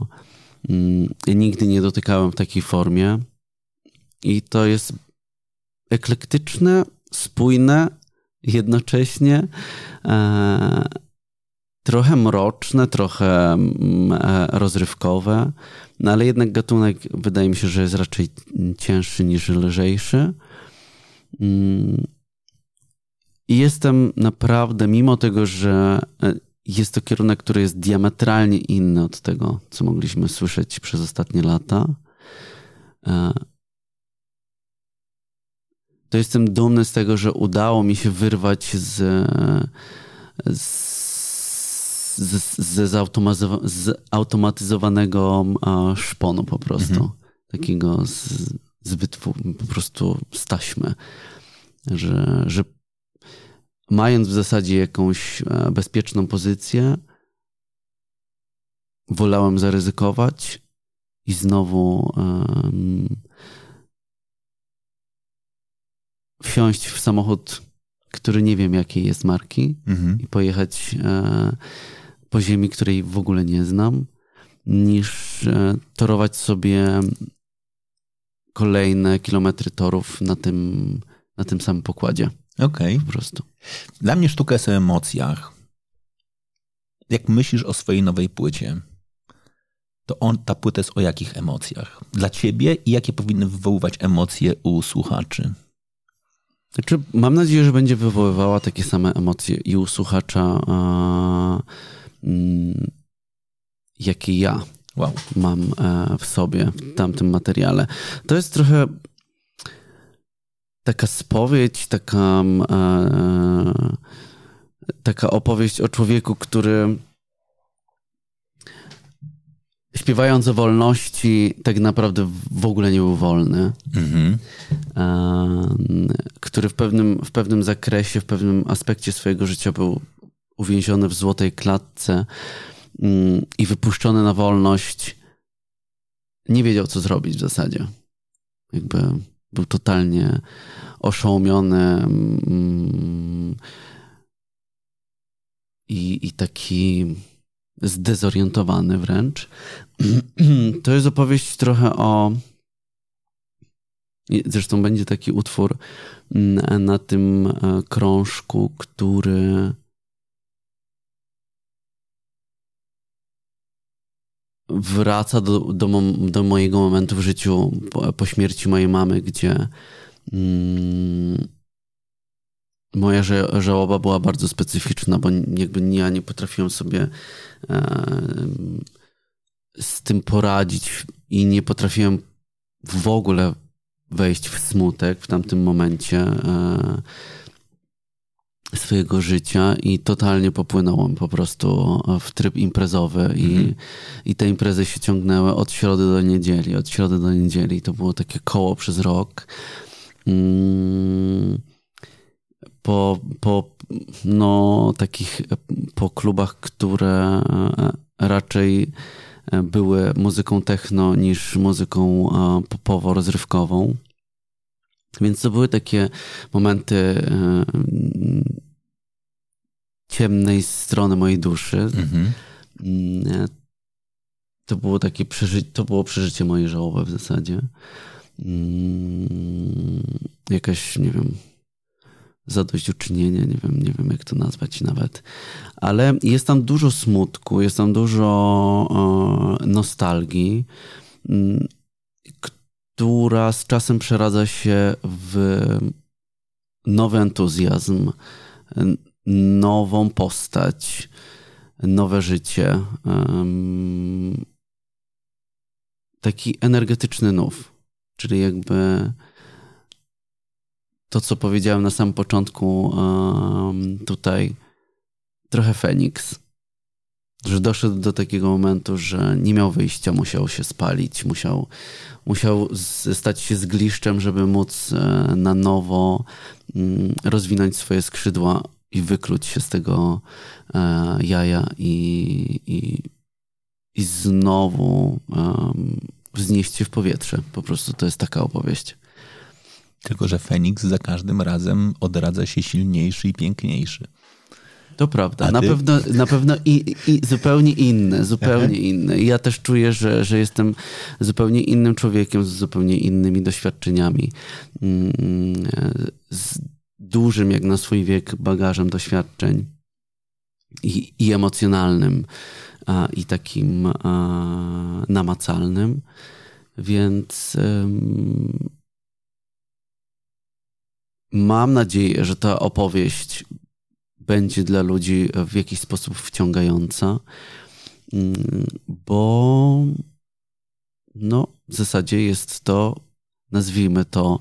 mm, nigdy nie dotykałem w takiej formie. I to jest eklektyczne, spójne, jednocześnie e, trochę mroczne, trochę mm, e, rozrywkowe, no ale jednak gatunek wydaje mi się, że jest raczej cięższy niż lżejszy. Mm. I jestem naprawdę, mimo tego, że e, jest to kierunek, który jest diametralnie inny od tego, co mogliśmy słyszeć przez ostatnie lata, e, to jestem dumny z tego, że udało mi się wyrwać z, z z, z, zautomatyzowanego szponu po prostu. Mhm. Takiego z, z wytwu, po prostu z taśmy. Że, że mając w zasadzie jakąś e, bezpieczną pozycję, wolałem zaryzykować i znowu um, wsiąść w samochód, który nie wiem jakiej jest marki mhm. i pojechać e, po ziemi, której w ogóle nie znam, niż e, torować sobie kolejne kilometry torów na tym, na tym samym pokładzie. Okej. Okay. Po prostu. Dla mnie sztuka jest o emocjach. Jak myślisz o swojej nowej płycie, to on, ta płyta jest o jakich emocjach? Dla ciebie i jakie powinny wywoływać emocje u słuchaczy? Znaczy, mam nadzieję, że będzie wywoływała takie same emocje i u słuchacza, jakie ja wow. mam e, w sobie, w tamtym materiale. To jest trochę taka spowiedź, taka, e, taka opowieść o człowieku, który śpiewając o wolności, tak naprawdę w ogóle nie był wolny. Mm-hmm. który w pewnym, w pewnym zakresie, w pewnym aspekcie swojego życia był uwięziony w złotej klatce mm, i wypuszczony na wolność, nie wiedział, co zrobić w zasadzie. Jakby był totalnie oszołomiony mm, i, i taki zdezorientowany wręcz. [clears throat] To jest opowieść trochę o. Zresztą będzie taki utwór mm, na tym e, krążku, który wraca do, do, do, mojego momentu w życiu po, po śmierci mojej mamy, gdzie mm, moja żałoba była bardzo specyficzna, bo jakby ja nie potrafiłem sobie e, z tym poradzić i nie potrafiłem w ogóle wejść w smutek w tamtym momencie. E, swojego życia i totalnie popłynąłem po prostu w tryb imprezowy i, mhm. i te imprezy się ciągnęły od środy do niedzieli, od środy do niedzieli. To było takie koło przez rok. Mm, po, po no, takich, po klubach, które raczej były muzyką techno niż muzyką popowo-rozrywkową. Więc to były takie momenty e, ciemnej strony mojej duszy. Mhm. Mm, to było takie przeżycie, to było przeżycie mojej żałoby w zasadzie. Mm, jakaś, nie wiem, zadośćuczynienie, nie wiem, nie wiem jak to nazwać nawet. Ale jest tam dużo smutku, jest tam dużo nostalgii, mm, która z czasem przeradza się w nowy entuzjazm, nową postać, nowe życie. Taki energetyczny nów. Czyli jakby to, co powiedziałem na samym początku, tutaj trochę Feniks. Że doszedł do takiego momentu, że nie miał wyjścia, musiał się spalić, musiał, musiał stać się zgliszczem, żeby móc e, na nowo mm, rozwinąć swoje skrzydła i wykluć się z tego e, jaja i, i, i znowu wznieść się w powietrze. Po prostu to jest taka opowieść. Tylko, że Feniks za każdym razem odradza się silniejszy i piękniejszy. To prawda. Na pewno, na pewno i, i zupełnie inne, zupełnie inne. I ja też czuję, że, że jestem zupełnie innym człowiekiem z zupełnie innymi doświadczeniami. Mm, z dużym, jak na swój wiek, bagażem doświadczeń i, i emocjonalnym, a, i takim a, namacalnym. Więc um, mam nadzieję, że ta opowieść będzie dla ludzi w jakiś sposób wciągająca, mm, bo no, w zasadzie jest to, nazwijmy to,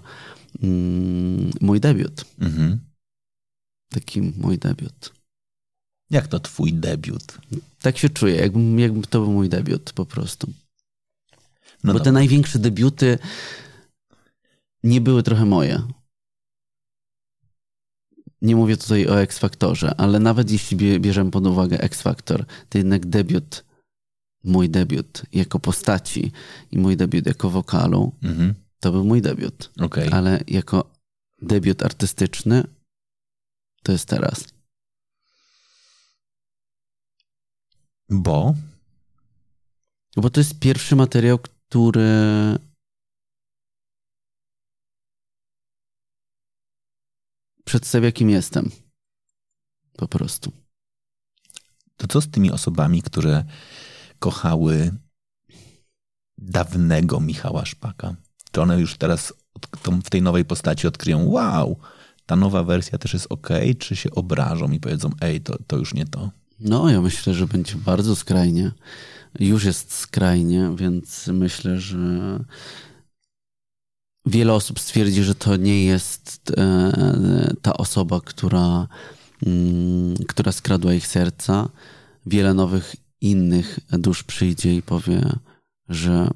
mm, mój debiut. Mhm. Taki mój debiut. Jak to twój debiut? Tak się czuję, jakby, jakby to był mój debiut po prostu. No Bo dobra. te największe debiuty nie były trochę moje. Nie mówię tutaj o X-Faktorze, ale nawet jeśli bierzemy pod uwagę X-Faktor, to jednak debiut, mój debiut jako postaci i mój debiut jako wokalu, mhm. to był mój debiut. Okay. Ale jako debiut artystyczny to jest teraz. Bo? Bo to jest pierwszy materiał, który przedstawia, kim jestem. Po prostu. To co z tymi osobami, które kochały dawnego Michała Szpaka? Czy one już teraz w tej nowej postaci odkryją, wow, ta nowa wersja też jest ok, czy się obrażą i powiedzą, ej, to, to już nie to? No, ja myślę, że będzie bardzo skrajnie. Już jest skrajnie, więc myślę, że wiele osób stwierdzi, że to nie jest e, ta osoba, która, mm, która skradła ich serca. Wiele nowych innych dusz przyjdzie i powie, że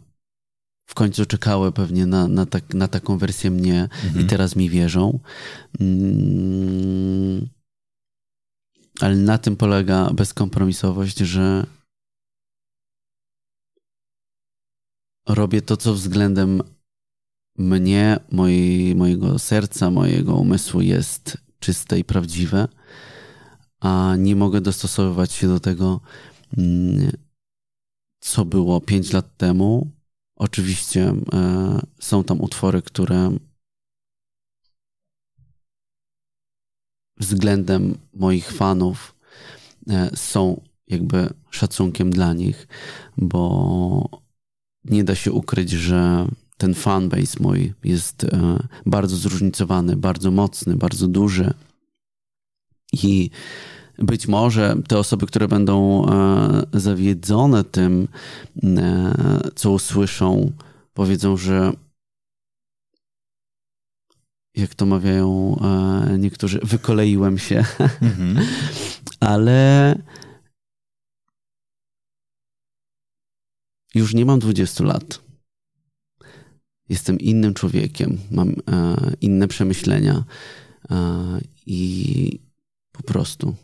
w końcu czekały pewnie na, na, tak, na taką wersję mnie mhm. i teraz mi wierzą. Mm, ale na tym polega bezkompromisowość, że robię to, co względem mnie, mojego serca, mojego umysłu jest czyste i prawdziwe, a nie mogę dostosowywać się do tego, mm, co było pięć lat temu. Oczywiście e, są tam utwory, które względem moich fanów e, są jakby szacunkiem dla nich, bo nie da się ukryć, że ten fanbase mój jest e, bardzo zróżnicowany, bardzo mocny, bardzo duży. I być może te osoby, które będą e, zawiedzone tym, e, co usłyszą, powiedzą, że jak to mawiają niektórzy, wykoleiłem się. Mhm. [laughs] Ale już nie mam 20 lat jestem innym człowiekiem, mam e, inne przemyślenia e, i po prostu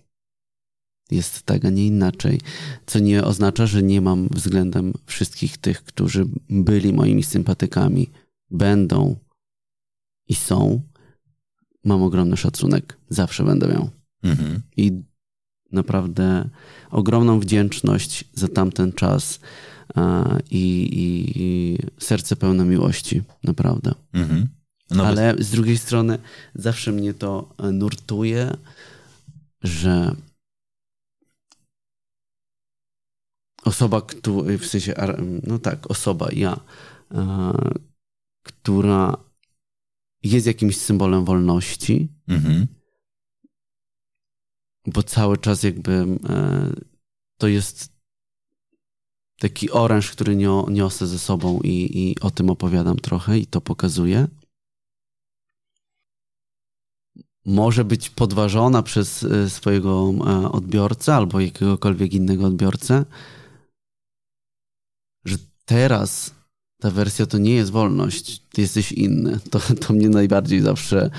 jest tak, a nie inaczej. Co nie oznacza, że nie mam względem wszystkich tych, którzy byli moimi sympatykami, będą i są. Mam ogromny szacunek. Zawsze będę miał. Mhm. I naprawdę ogromną wdzięczność za tamten czas i, i, i serce pełne miłości, naprawdę. Mhm. No Ale bez... z drugiej strony zawsze mnie to nurtuje, że osoba, która, w sensie, no tak, osoba, ja, która jest jakimś symbolem wolności, mhm. Bo cały czas jakby e, to jest taki oręż, który niosę ze sobą i, i o tym opowiadam trochę i to pokazuję. Może być podważona przez e, swojego e, odbiorcę albo jakiegokolwiek innego odbiorcę, że teraz ta wersja to nie jest wolność, ty jesteś inny. To, to mnie najbardziej zawsze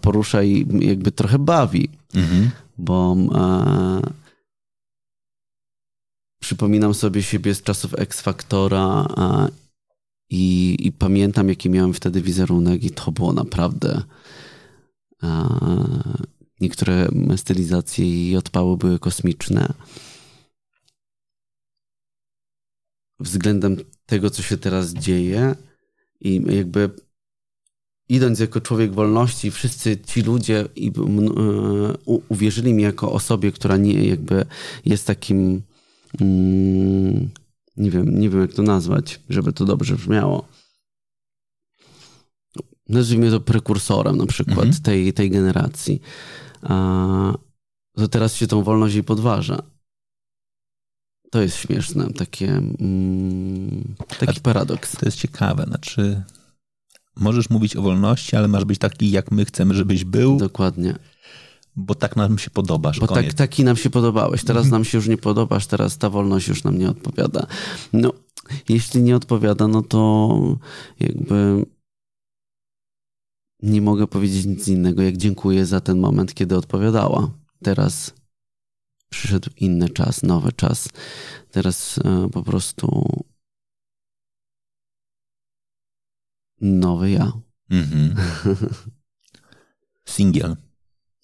porusza i jakby trochę bawi, mhm. Bo e, przypominam sobie siebie z czasów X-Faktora e, i, i, pamiętam, jaki miałem wtedy wizerunek i to było naprawdę e, niektóre stylizacje i odpały były kosmiczne. Względem tego, co się teraz dzieje i jakby idąc jako człowiek wolności, wszyscy ci ludzie uh, uwierzyli mi jako osobie, która nie jakby jest takim mm, nie wiem, nie wiem jak to nazwać, żeby to dobrze brzmiało. Nazwijmy to prekursorem na przykład mhm. tej, tej generacji. A, to teraz się tą wolność jej podważa. To jest śmieszne, takie, mm, taki paradoks. To jest ciekawe, znaczy możesz mówić o wolności, ale masz być taki, jak my chcemy, żebyś był. Dokładnie. Bo tak nam się podobasz. Bo tak, taki nam się podobałeś. Teraz mhm. nam się już nie podobasz, teraz ta wolność już nam nie odpowiada. No, jeśli nie odpowiada, no to jakby nie mogę powiedzieć nic innego, jak dziękuję za ten moment, kiedy odpowiadała. Teraz przyszedł inny czas, nowy czas. Teraz e, po prostu nowy ja. Mhm. Singiel.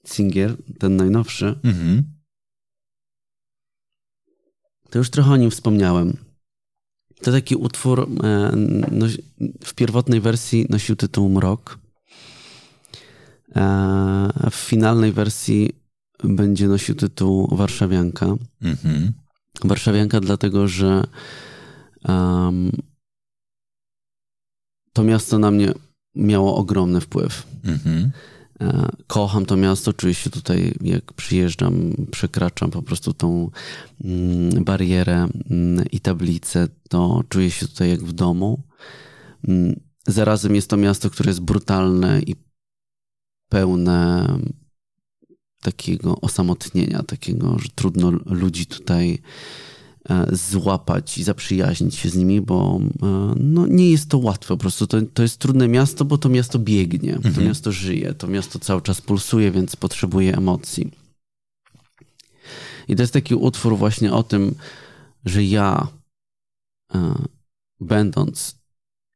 Singiel, ten najnowszy. Mhm. To już trochę o nim wspomniałem. To taki utwór e, w pierwotnej wersji nosił tytuł Mrok. E, w finalnej wersji będzie nosił tytuł Warszawianka. Mhm. Warszawianka dlatego, że um, to miasto na mnie miało ogromny wpływ. Mhm. E, kocham to miasto, czuję się tutaj, jak przyjeżdżam, przekraczam po prostu tą mm, barierę mm, i tablicę, to czuję się tutaj jak w domu. Mm, zarazem jest to miasto, które jest brutalne i pełne takiego osamotnienia, takiego, że trudno ludzi tutaj złapać i zaprzyjaźnić się z nimi, bo e, no, nie jest to łatwe. Po prostu to, to jest trudne miasto, bo to miasto biegnie, mhm. to miasto żyje, to miasto cały czas pulsuje, więc potrzebuje emocji. I to jest taki utwór właśnie o tym, że ja, e, będąc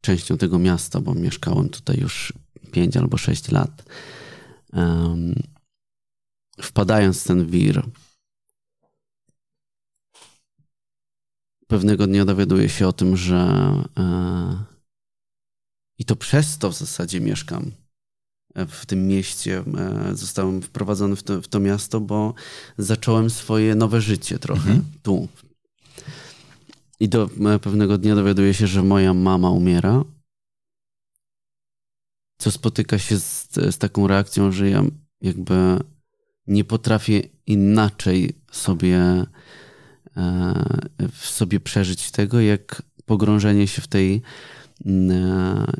częścią tego miasta, bo mieszkałem tutaj już 5 albo 6 lat, wpadając w ten wir, pewnego dnia dowiaduję się o tym, że e, i to przez to w zasadzie mieszkam w tym mieście. E, zostałem wprowadzony w to, w to miasto, bo zacząłem swoje nowe życie trochę mhm. tu. I do e, pewnego dnia dowiaduję się, że moja mama umiera. Co spotyka się z, z taką reakcją, że ja jakby nie potrafię inaczej sobie e, w sobie przeżyć tego, jak pogrążenie się w tej e,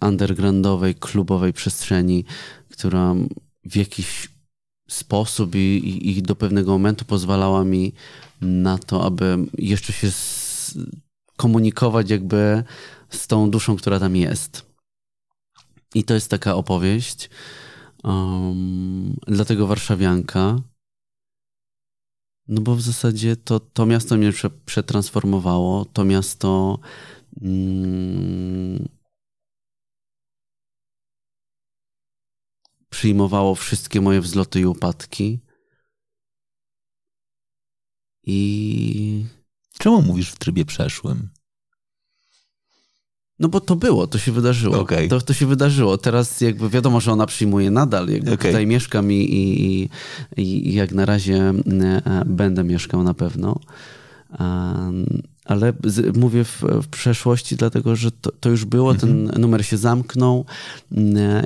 undergroundowej, klubowej przestrzeni, która w jakiś sposób i, i, do pewnego momentu pozwalała mi na to, aby jeszcze się komunikować jakby z tą duszą, która tam jest. I to jest taka opowieść, Um, dlatego Warszawianka. No bo w zasadzie to, to miasto mnie przetransformowało, to miasto. Mm, przyjmowało wszystkie moje wzloty i upadki. I. Czemu mówisz w trybie przeszłym? No bo to było, to się wydarzyło. Okej. To, to się wydarzyło. Teraz jakby wiadomo, że ona przyjmuje nadal. Jakby Okej. Tutaj mieszkam i, i, i, jak na razie e, będę mieszkał na pewno. Um, ale z, mówię w, w przeszłości, dlatego że to, to już było, ten numer się zamknął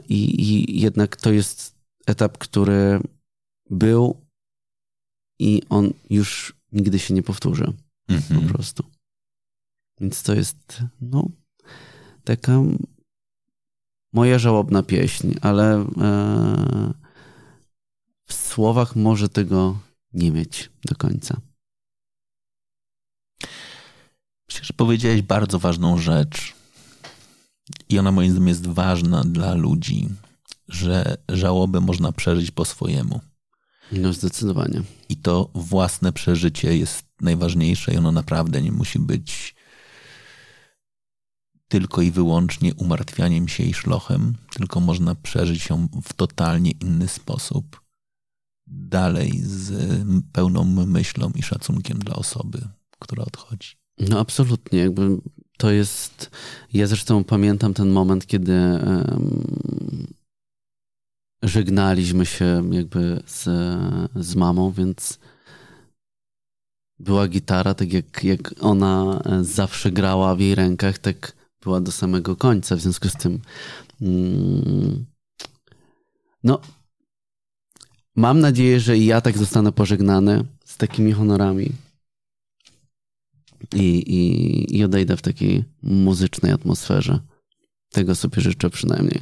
i, i jednak to jest etap, który był i on już nigdy się nie powtórzy po Mhm. prostu. Więc to jest, no, taka moja żałobna pieśń, ale e, w słowach może tego nie mieć do końca. Myślę, że powiedziałeś bardzo ważną rzecz. I ona moim zdaniem jest ważna dla ludzi, że żałobę można przeżyć po swojemu. No zdecydowanie. I to własne przeżycie jest najważniejsze i ono naprawdę nie musi być tylko i wyłącznie umartwianiem się i szlochem, tylko można przeżyć ją w totalnie inny sposób. Dalej z pełną myślą i szacunkiem dla osoby, która odchodzi. No absolutnie, jakby to jest, ja zresztą pamiętam ten moment, kiedy em, żegnaliśmy się jakby z, z mamą, więc była gitara, tak jak, jak ona zawsze grała w jej rękach, tak była do samego końca, w związku z tym mm, no mam nadzieję, że i ja tak zostanę pożegnany z takimi honorami i, i, i odejdę w takiej muzycznej atmosferze. Tego sobie życzę przynajmniej.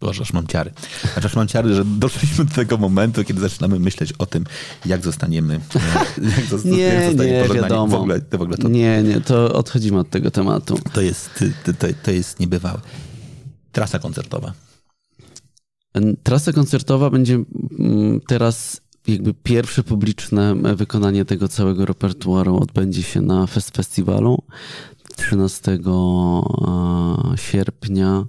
Boże, aż mam ciary. Aż aż mam ciary, że doszliśmy do tego momentu, kiedy zaczynamy myśleć o tym, jak zostaniemy, [laughs] jak, zosta- Nie, jak zostanie nie, pożegnani. wiadomo. W ogóle, to, w ogóle to, Nie, nie, to odchodzimy od tego tematu. to, jest, to, to, to jest niebywałe. Trasa koncertowa. Trasa koncertowa będzie teraz jakby pierwsze publiczne wykonanie tego całego repertuaru odbędzie się na Fest Festiwalu 13 e, sierpnia e,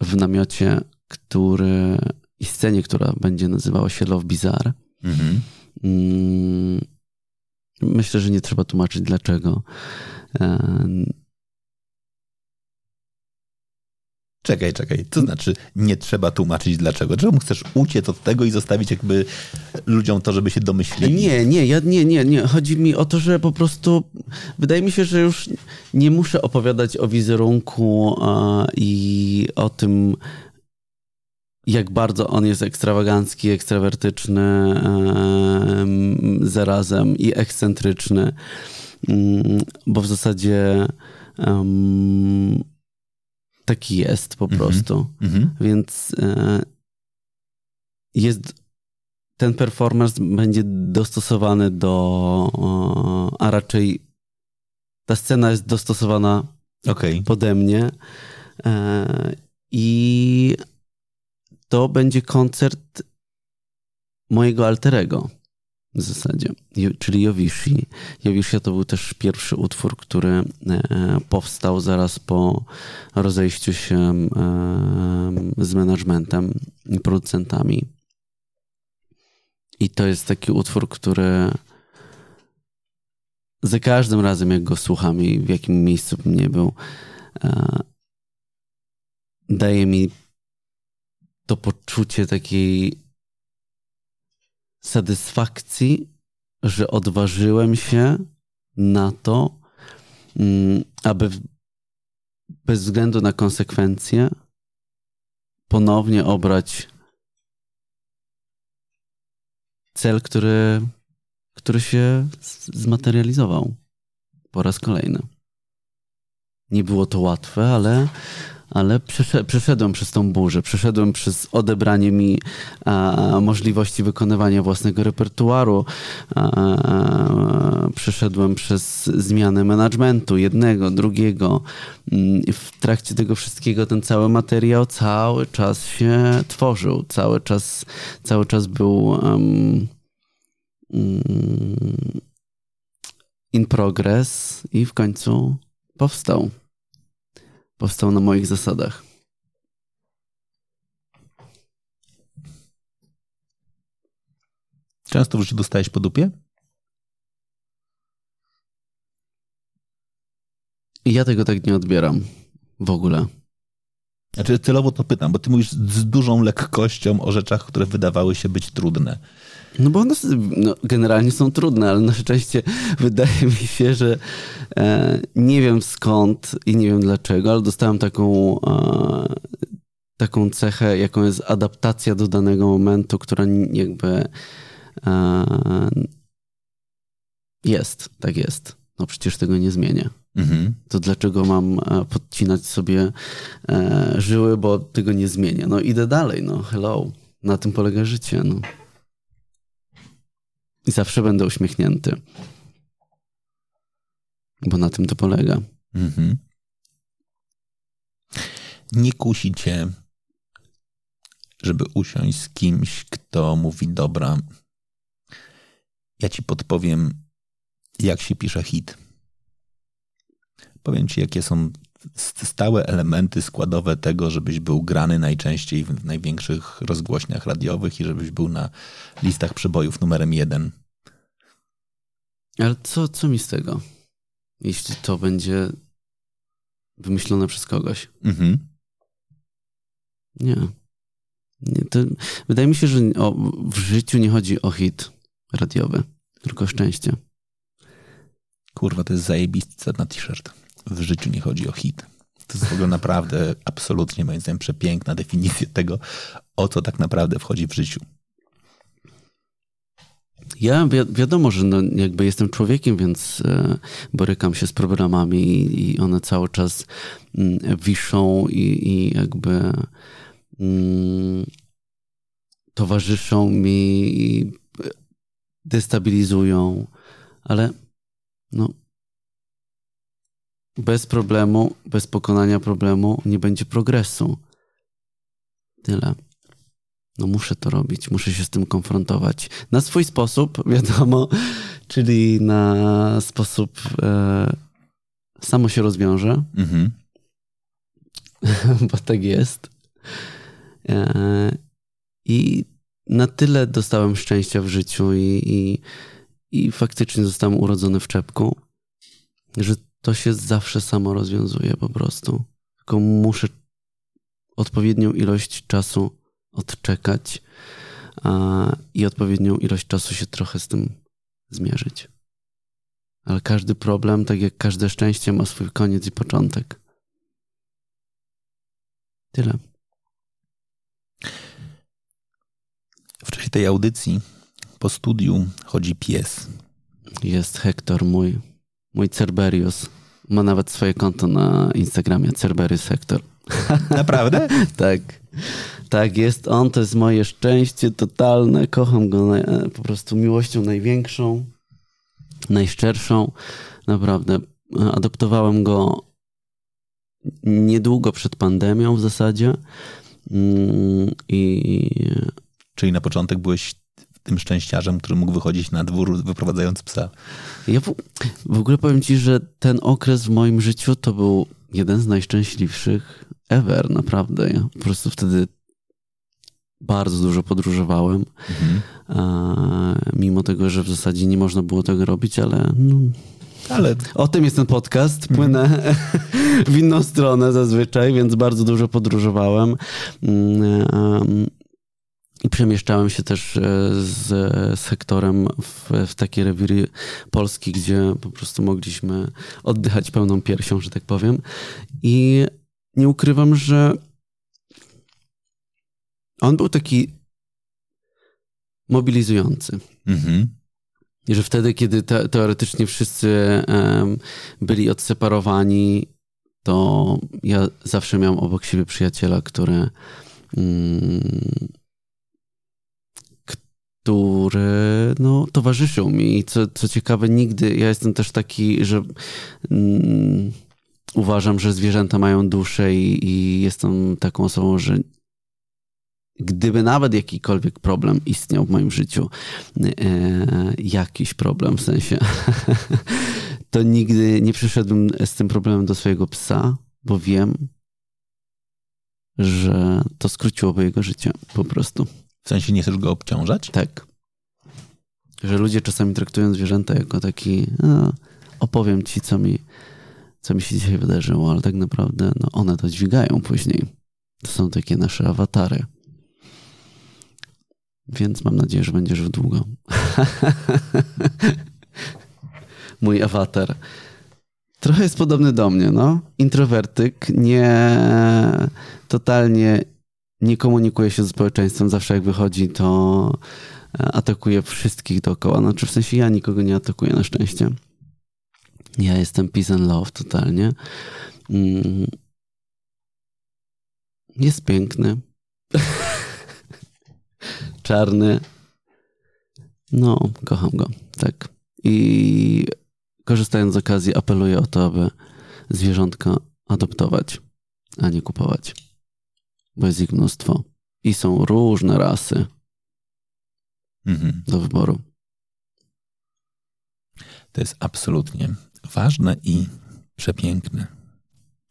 w namiocie, który i scenie, która będzie nazywała się Love Bizarre. Mhm. Mm, Myślę, że nie trzeba tłumaczyć dlaczego. E, Czekaj, czekaj. To znaczy, nie trzeba tłumaczyć dlaczego. Czemu chcesz uciec od tego i zostawić jakby ludziom to, żeby się domyślili? Nie, nie, ja, nie, nie, nie. Chodzi mi o to, że po prostu wydaje mi się, że już nie muszę opowiadać o wizerunku a, i o tym, jak bardzo on jest ekstrawagancki, ekstrawertyczny em, zarazem i ekscentryczny, Mm, bo w zasadzie taki jest po Mhm. prostu. Mhm. Więc e, jest ten performance będzie dostosowany do, a raczej ta scena jest dostosowana Okej. pode mnie e, i to będzie koncert mojego alterego w zasadzie, czyli Jowishi. Jowishi to był też pierwszy utwór, który e, powstał zaraz po rozejściu się e, z managementem i producentami. I to jest taki utwór, który za każdym razem, jak go słucham i w jakim miejscu bym nie był, e, daje mi to poczucie takiej satysfakcji, że odważyłem się na to, mm, aby bez względu na konsekwencje ponownie obrać cel, który, który się zmaterializował po raz kolejny. Nie było to łatwe, ale, ale przeszedłem przez tą burzę, przeszedłem przez odebranie mi a, możliwości wykonywania własnego repertuaru, a, a, przeszedłem przez zmianę managementu jednego, drugiego. Mm, w trakcie tego wszystkiego ten cały materiał cały czas się tworzył, cały czas, cały czas był. Um, in progress i w końcu powstał. Powstał na moich zasadach. Często w życiu dostałeś po dupie? Ja tego tak nie odbieram w ogóle. Znaczy celowo to pytam, bo ty mówisz z dużą lekkością o rzeczach, które wydawały się być trudne. No bo one no, generalnie są trudne, ale na szczęście [laughs] wydaje mi się, że e, nie wiem skąd i nie wiem dlaczego, ale dostałem taką, e, taką cechę, jaką jest adaptacja do danego momentu, która jakby e, jest, tak jest. No przecież tego nie zmienię. Mhm. To dlaczego mam e, podcinać sobie e, żyły, bo tego nie zmienię? No idę dalej, no hello. Na tym polega życie, no. I zawsze będę uśmiechnięty. Bo na tym to polega. Mhm. Nie kusi cię, żeby usiąść z kimś, kto mówi: Dobra, ja ci podpowiem, jak się pisze hit. Powiem ci, jakie są stałe elementy składowe tego, żebyś był grany najczęściej w największych rozgłośniach radiowych i żebyś był na listach przebojów numerem jeden. Ale co, co mi z tego, jeśli to będzie wymyślone przez kogoś? Mhm. Nie. nie to, wydaje mi się, że o, w życiu nie chodzi o hit radiowy, tylko szczęście. Kurwa, to jest zajebisty na t-shirt w życiu nie chodzi o hit. To jest w ogóle naprawdę absolutnie moim zdaniem przepiękna definicja tego, o co tak naprawdę wchodzi w życiu. Ja wi wiadomo, że no jakby jestem człowiekiem, więc e, borykam się z problemami i, i one cały czas mm, wiszą i, i jakby mm, towarzyszą mi i destabilizują, ale no bez problemu, bez pokonania problemu nie będzie progresu. Tyle. No muszę to robić, muszę się z tym konfrontować. Na swój sposób, [laughs] wiadomo, czyli na sposób e, samo się rozwiąże. Mhm. [laughs] Bo tak jest. E, I na tyle dostałem szczęścia w życiu i, i, i faktycznie zostałem urodzony w czepku, że to się zawsze samo rozwiązuje po prostu. Tylko muszę odpowiednią ilość czasu odczekać a, i odpowiednią ilość czasu się trochę z tym zmierzyć. Ale każdy problem, tak jak każde szczęście, ma swój koniec i początek. Tyle. W czasie tej audycji po studiu chodzi pies. Jest Hektor mój Mój Cerberius ma nawet swoje konto na Instagramie, Cerberius Hector. [laughs] Naprawdę? [laughs] tak. Tak, jest on, to jest moje szczęście totalne. Kocham go na, po prostu miłością największą, najszczerszą. Naprawdę. Adoptowałem go niedługo przed pandemią w zasadzie. Mm, I... Czyli na początek byłeś tym szczęściarzem, który mógł wychodzić na dwór, wyprowadzając psa. Ja w, w ogóle powiem ci, że ten okres w moim życiu to był jeden z najszczęśliwszych ever, naprawdę. Ja po prostu wtedy bardzo dużo podróżowałem. Mhm. A, mimo tego, że w zasadzie nie można było tego robić, ale no, ale o tym jest ten podcast. Płynę mhm. [laughs] w inną stronę zazwyczaj, więc bardzo dużo podróżowałem. Mm, i przemieszczałem się też e, z, z sektorem w, w takie rewiry Polski, gdzie po prostu mogliśmy oddychać pełną piersią, że tak powiem. I nie ukrywam, że on był taki mobilizujący. Mhm. Że wtedy, kiedy te, teoretycznie wszyscy um, byli odseparowani, to ja zawsze miałem obok siebie przyjaciela, który um, który no, towarzyszył mi. Co, co ciekawe, nigdy, ja jestem też taki, że mm, uważam, że zwierzęta mają duszę i, i jestem taką osobą, że gdyby nawet jakikolwiek problem istniał w moim życiu, e, jakiś problem w sensie, [laughs] to nigdy nie przyszedłbym z tym problemem do swojego psa, bo wiem, że to skróciłoby jego życie po prostu. W sensie nie chcesz go obciążać? Tak. że ludzie czasami traktują zwierzęta jako taki, no, opowiem ci, co mi, co mi się dzisiaj wydarzyło, ale tak naprawdę no, one to dźwigają później. To są takie nasze awatary. Więc mam nadzieję, że będziesz w długo. [laughs] Mój awatar. Trochę jest podobny do mnie, no. Introwertyk, nie totalnie nie komunikuje się ze społeczeństwem. Zawsze jak wychodzi, to atakuje wszystkich dookoła. Znaczy w sensie ja nikogo nie atakuję na szczęście. Ja jestem peace and love totalnie. Mm. Jest piękny. [laughs] Czarny. No, kocham go. Tak. I korzystając z okazji, apeluję o to, aby zwierzątka adoptować, a nie kupować. Bo jest ich mnóstwo. I są różne rasy mhm. do wyboru. To jest absolutnie ważne i przepiękne.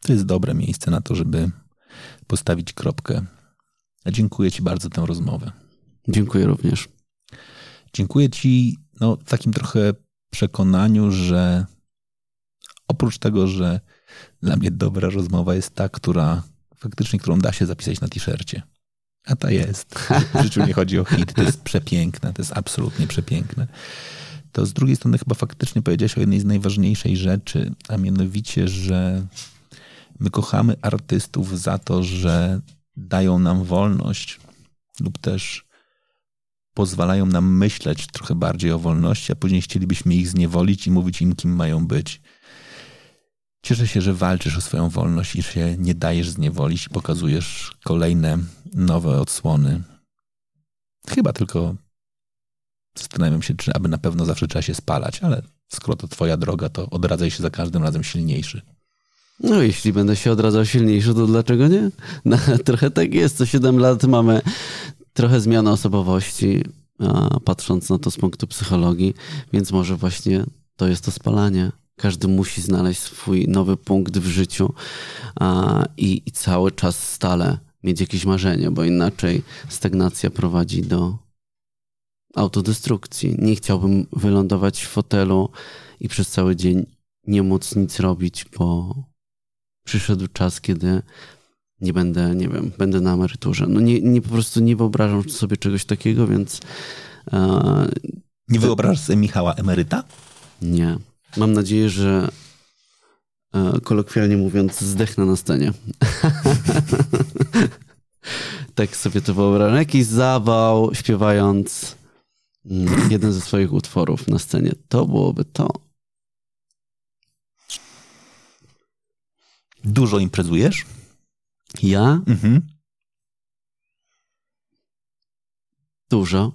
To jest dobre miejsce na to, żeby postawić kropkę. Dziękuję Ci bardzo za tę rozmowę. Dziękuję również. Dziękuję Ci no, w takim trochę przekonaniu, że oprócz tego, że dla mnie dobra rozmowa jest ta, która faktycznie, którą da się zapisać na t-shircie. A ta jest. W życiu nie chodzi o hit. To jest przepiękne. To jest absolutnie przepiękne. To z drugiej strony chyba faktycznie powiedziałeś o jednej z najważniejszych rzeczy, a mianowicie, że my kochamy artystów za to, że dają nam wolność lub też pozwalają nam myśleć trochę bardziej o wolności, a później chcielibyśmy ich zniewolić i mówić im, kim mają być. Cieszę się, że walczysz o swoją wolność i się nie dajesz zniewolić i pokazujesz kolejne nowe odsłony. Chyba tylko zastanawiam się, czy aby na pewno zawsze trzeba się spalać, ale skoro to twoja droga, to odradzaj się za każdym razem silniejszy. No, jeśli będę się odradzał silniejszy, to dlaczego nie? [laughs] No, trochę tak jest. Co 7 lat mamy trochę zmianę osobowości, patrząc na to z punktu psychologii, więc może właśnie to jest to spalanie. Każdy musi znaleźć swój nowy punkt w życiu i, i cały czas stale mieć jakieś marzenie, bo inaczej stagnacja prowadzi do autodestrukcji. Nie chciałbym wylądować w fotelu i przez cały dzień nie móc nic robić, bo przyszedł czas, kiedy nie będę, nie wiem, będę na emeryturze. No nie, nie po prostu nie wyobrażam sobie czegoś takiego, więc. E, nie wyobrażasz sobie Michała emeryta? Nie. Mam nadzieję, że e, kolokwialnie mówiąc, zdechnę na scenie. [laughs] tak sobie to wyobrażam. Jakiś zawał śpiewając mm, jeden ze swoich utworów na scenie. To byłoby to. Dużo imprezujesz? Ja? Mhm. Dużo.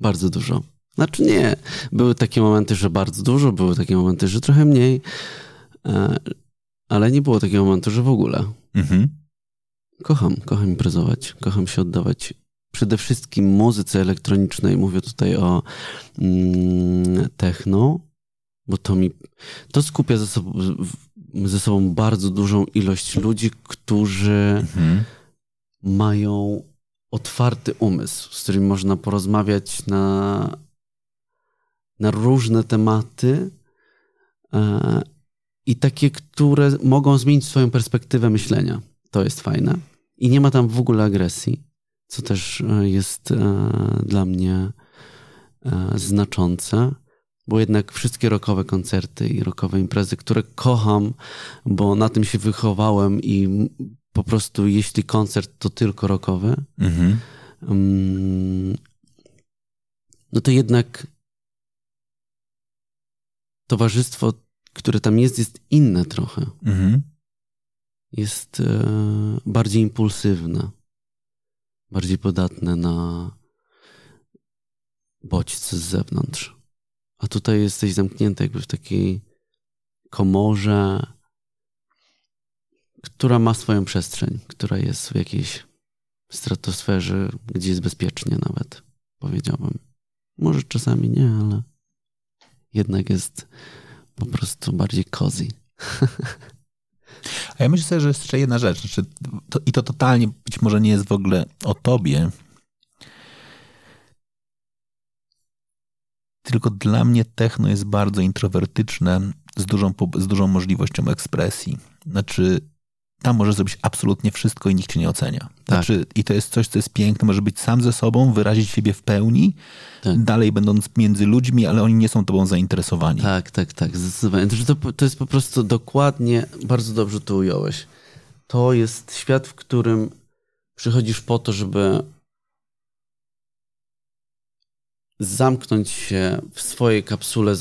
Bardzo dużo. Znaczy nie. Były takie momenty, że bardzo dużo, były takie momenty, że trochę mniej, e, ale nie było takiego momentu, że w ogóle. Mhm. Kocham, kocham imprezować, kocham się oddawać przede wszystkim muzyce elektronicznej. Mówię tutaj o mm, techno, bo to mi to skupia ze sobą, ze sobą bardzo dużą ilość ludzi, którzy mhm. mają otwarty umysł, z którym można porozmawiać na, na różne tematy e, i takie, które mogą zmienić swoją perspektywę myślenia. To jest fajne. I nie ma tam w ogóle agresji, co też e, jest e, dla mnie znaczące bo jednak wszystkie rokowe koncerty i rokowe imprezy, które kocham, bo na tym się wychowałem i po prostu jeśli koncert to tylko rokowy, mhm. um, no to jednak towarzystwo, które tam jest, jest inne trochę. Mhm. Jest e, bardziej impulsywne, bardziej podatne na bodźce z zewnątrz. A tutaj jesteś zamknięty jakby w takiej komorze, która ma swoją przestrzeń, która jest w jakiejś stratosferze, gdzie jest bezpiecznie nawet, powiedziałbym. Może czasami nie, ale jednak jest po prostu bardziej cozy. A ja myślę sobie, że jeszcze jedna rzecz. Znaczy, to, I to totalnie być może nie jest w ogóle o tobie, Tylko dla mnie techno jest bardzo introwertyczne, z dużą, z dużą możliwością ekspresji. Znaczy, tam możesz zrobić absolutnie wszystko i nikt cię nie ocenia. Tak. Znaczy, I to jest coś, co jest piękne, może być sam ze sobą, wyrazić siebie w pełni, tak. dalej będąc między ludźmi, ale oni nie są tobą zainteresowani. Tak, tak, tak, zdecydowanie. To, to jest po prostu dokładnie, bardzo dobrze to ująłeś. To jest świat, w którym przychodzisz po to, żeby zamknąć się w swojej kapsule,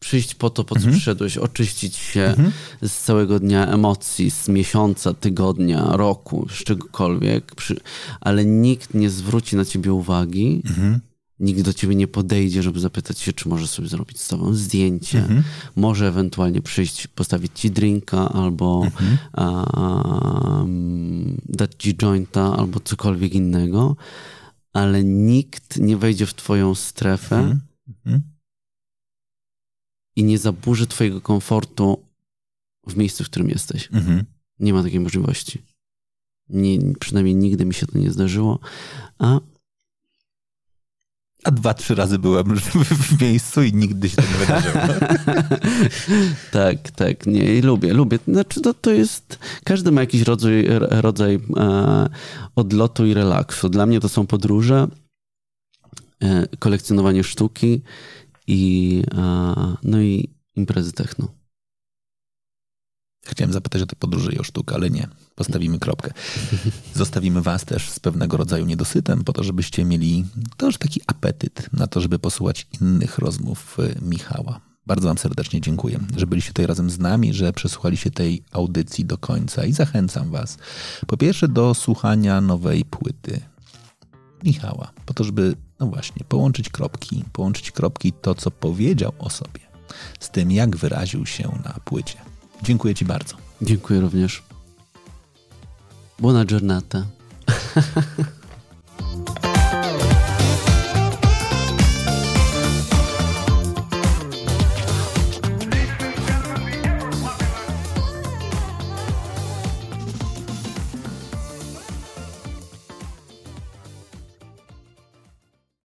przyjść po to, po co mhm. przyszedłeś, oczyścić się mhm. z całego dnia emocji, z miesiąca, tygodnia, roku, z czegokolwiek, ale nikt nie zwróci na ciebie uwagi, mhm. nikt do ciebie nie podejdzie, żeby zapytać się, czy może sobie zrobić z tobą zdjęcie, mhm. może ewentualnie przyjść, postawić ci drinka, albo a, dać ci jointa, albo cokolwiek innego, ale nikt nie wejdzie w twoją strefę. Mhm i nie zaburzy twojego komfortu w miejscu, w którym jesteś. Mhm. Nie ma takiej możliwości. Nie, przynajmniej nigdy mi się to nie zdarzyło. A a dwa, trzy razy byłem [laughs] w miejscu i nigdy się to nie wydarzyło. [laughs] tak, tak, nie, i lubię, lubię. Znaczy to, to jest, każdy ma jakiś rodzaj, rodzaj e, odlotu i relaksu. Dla mnie to są podróże, e, kolekcjonowanie sztuki i, no i imprezy techno. Chciałem zapytać o te podróże i o sztukę, ale nie. Postawimy kropkę. [laughs] Zostawimy Was też z pewnego rodzaju niedosytem, po to, żebyście mieli też taki apetyt na to, żeby posłuchać innych rozmów y, Michała. Bardzo Wam serdecznie dziękuję, że byliście tutaj razem z nami, że przesłuchaliście tej audycji do końca i zachęcam Was po pierwsze do słuchania nowej płyty Michała, po to, żeby, no właśnie, połączyć kropki, połączyć kropki to, co powiedział o sobie, z tym, jak wyraził się na płycie. Dziękuję Ci bardzo. Dziękuję również. Buona giornata. [laughs]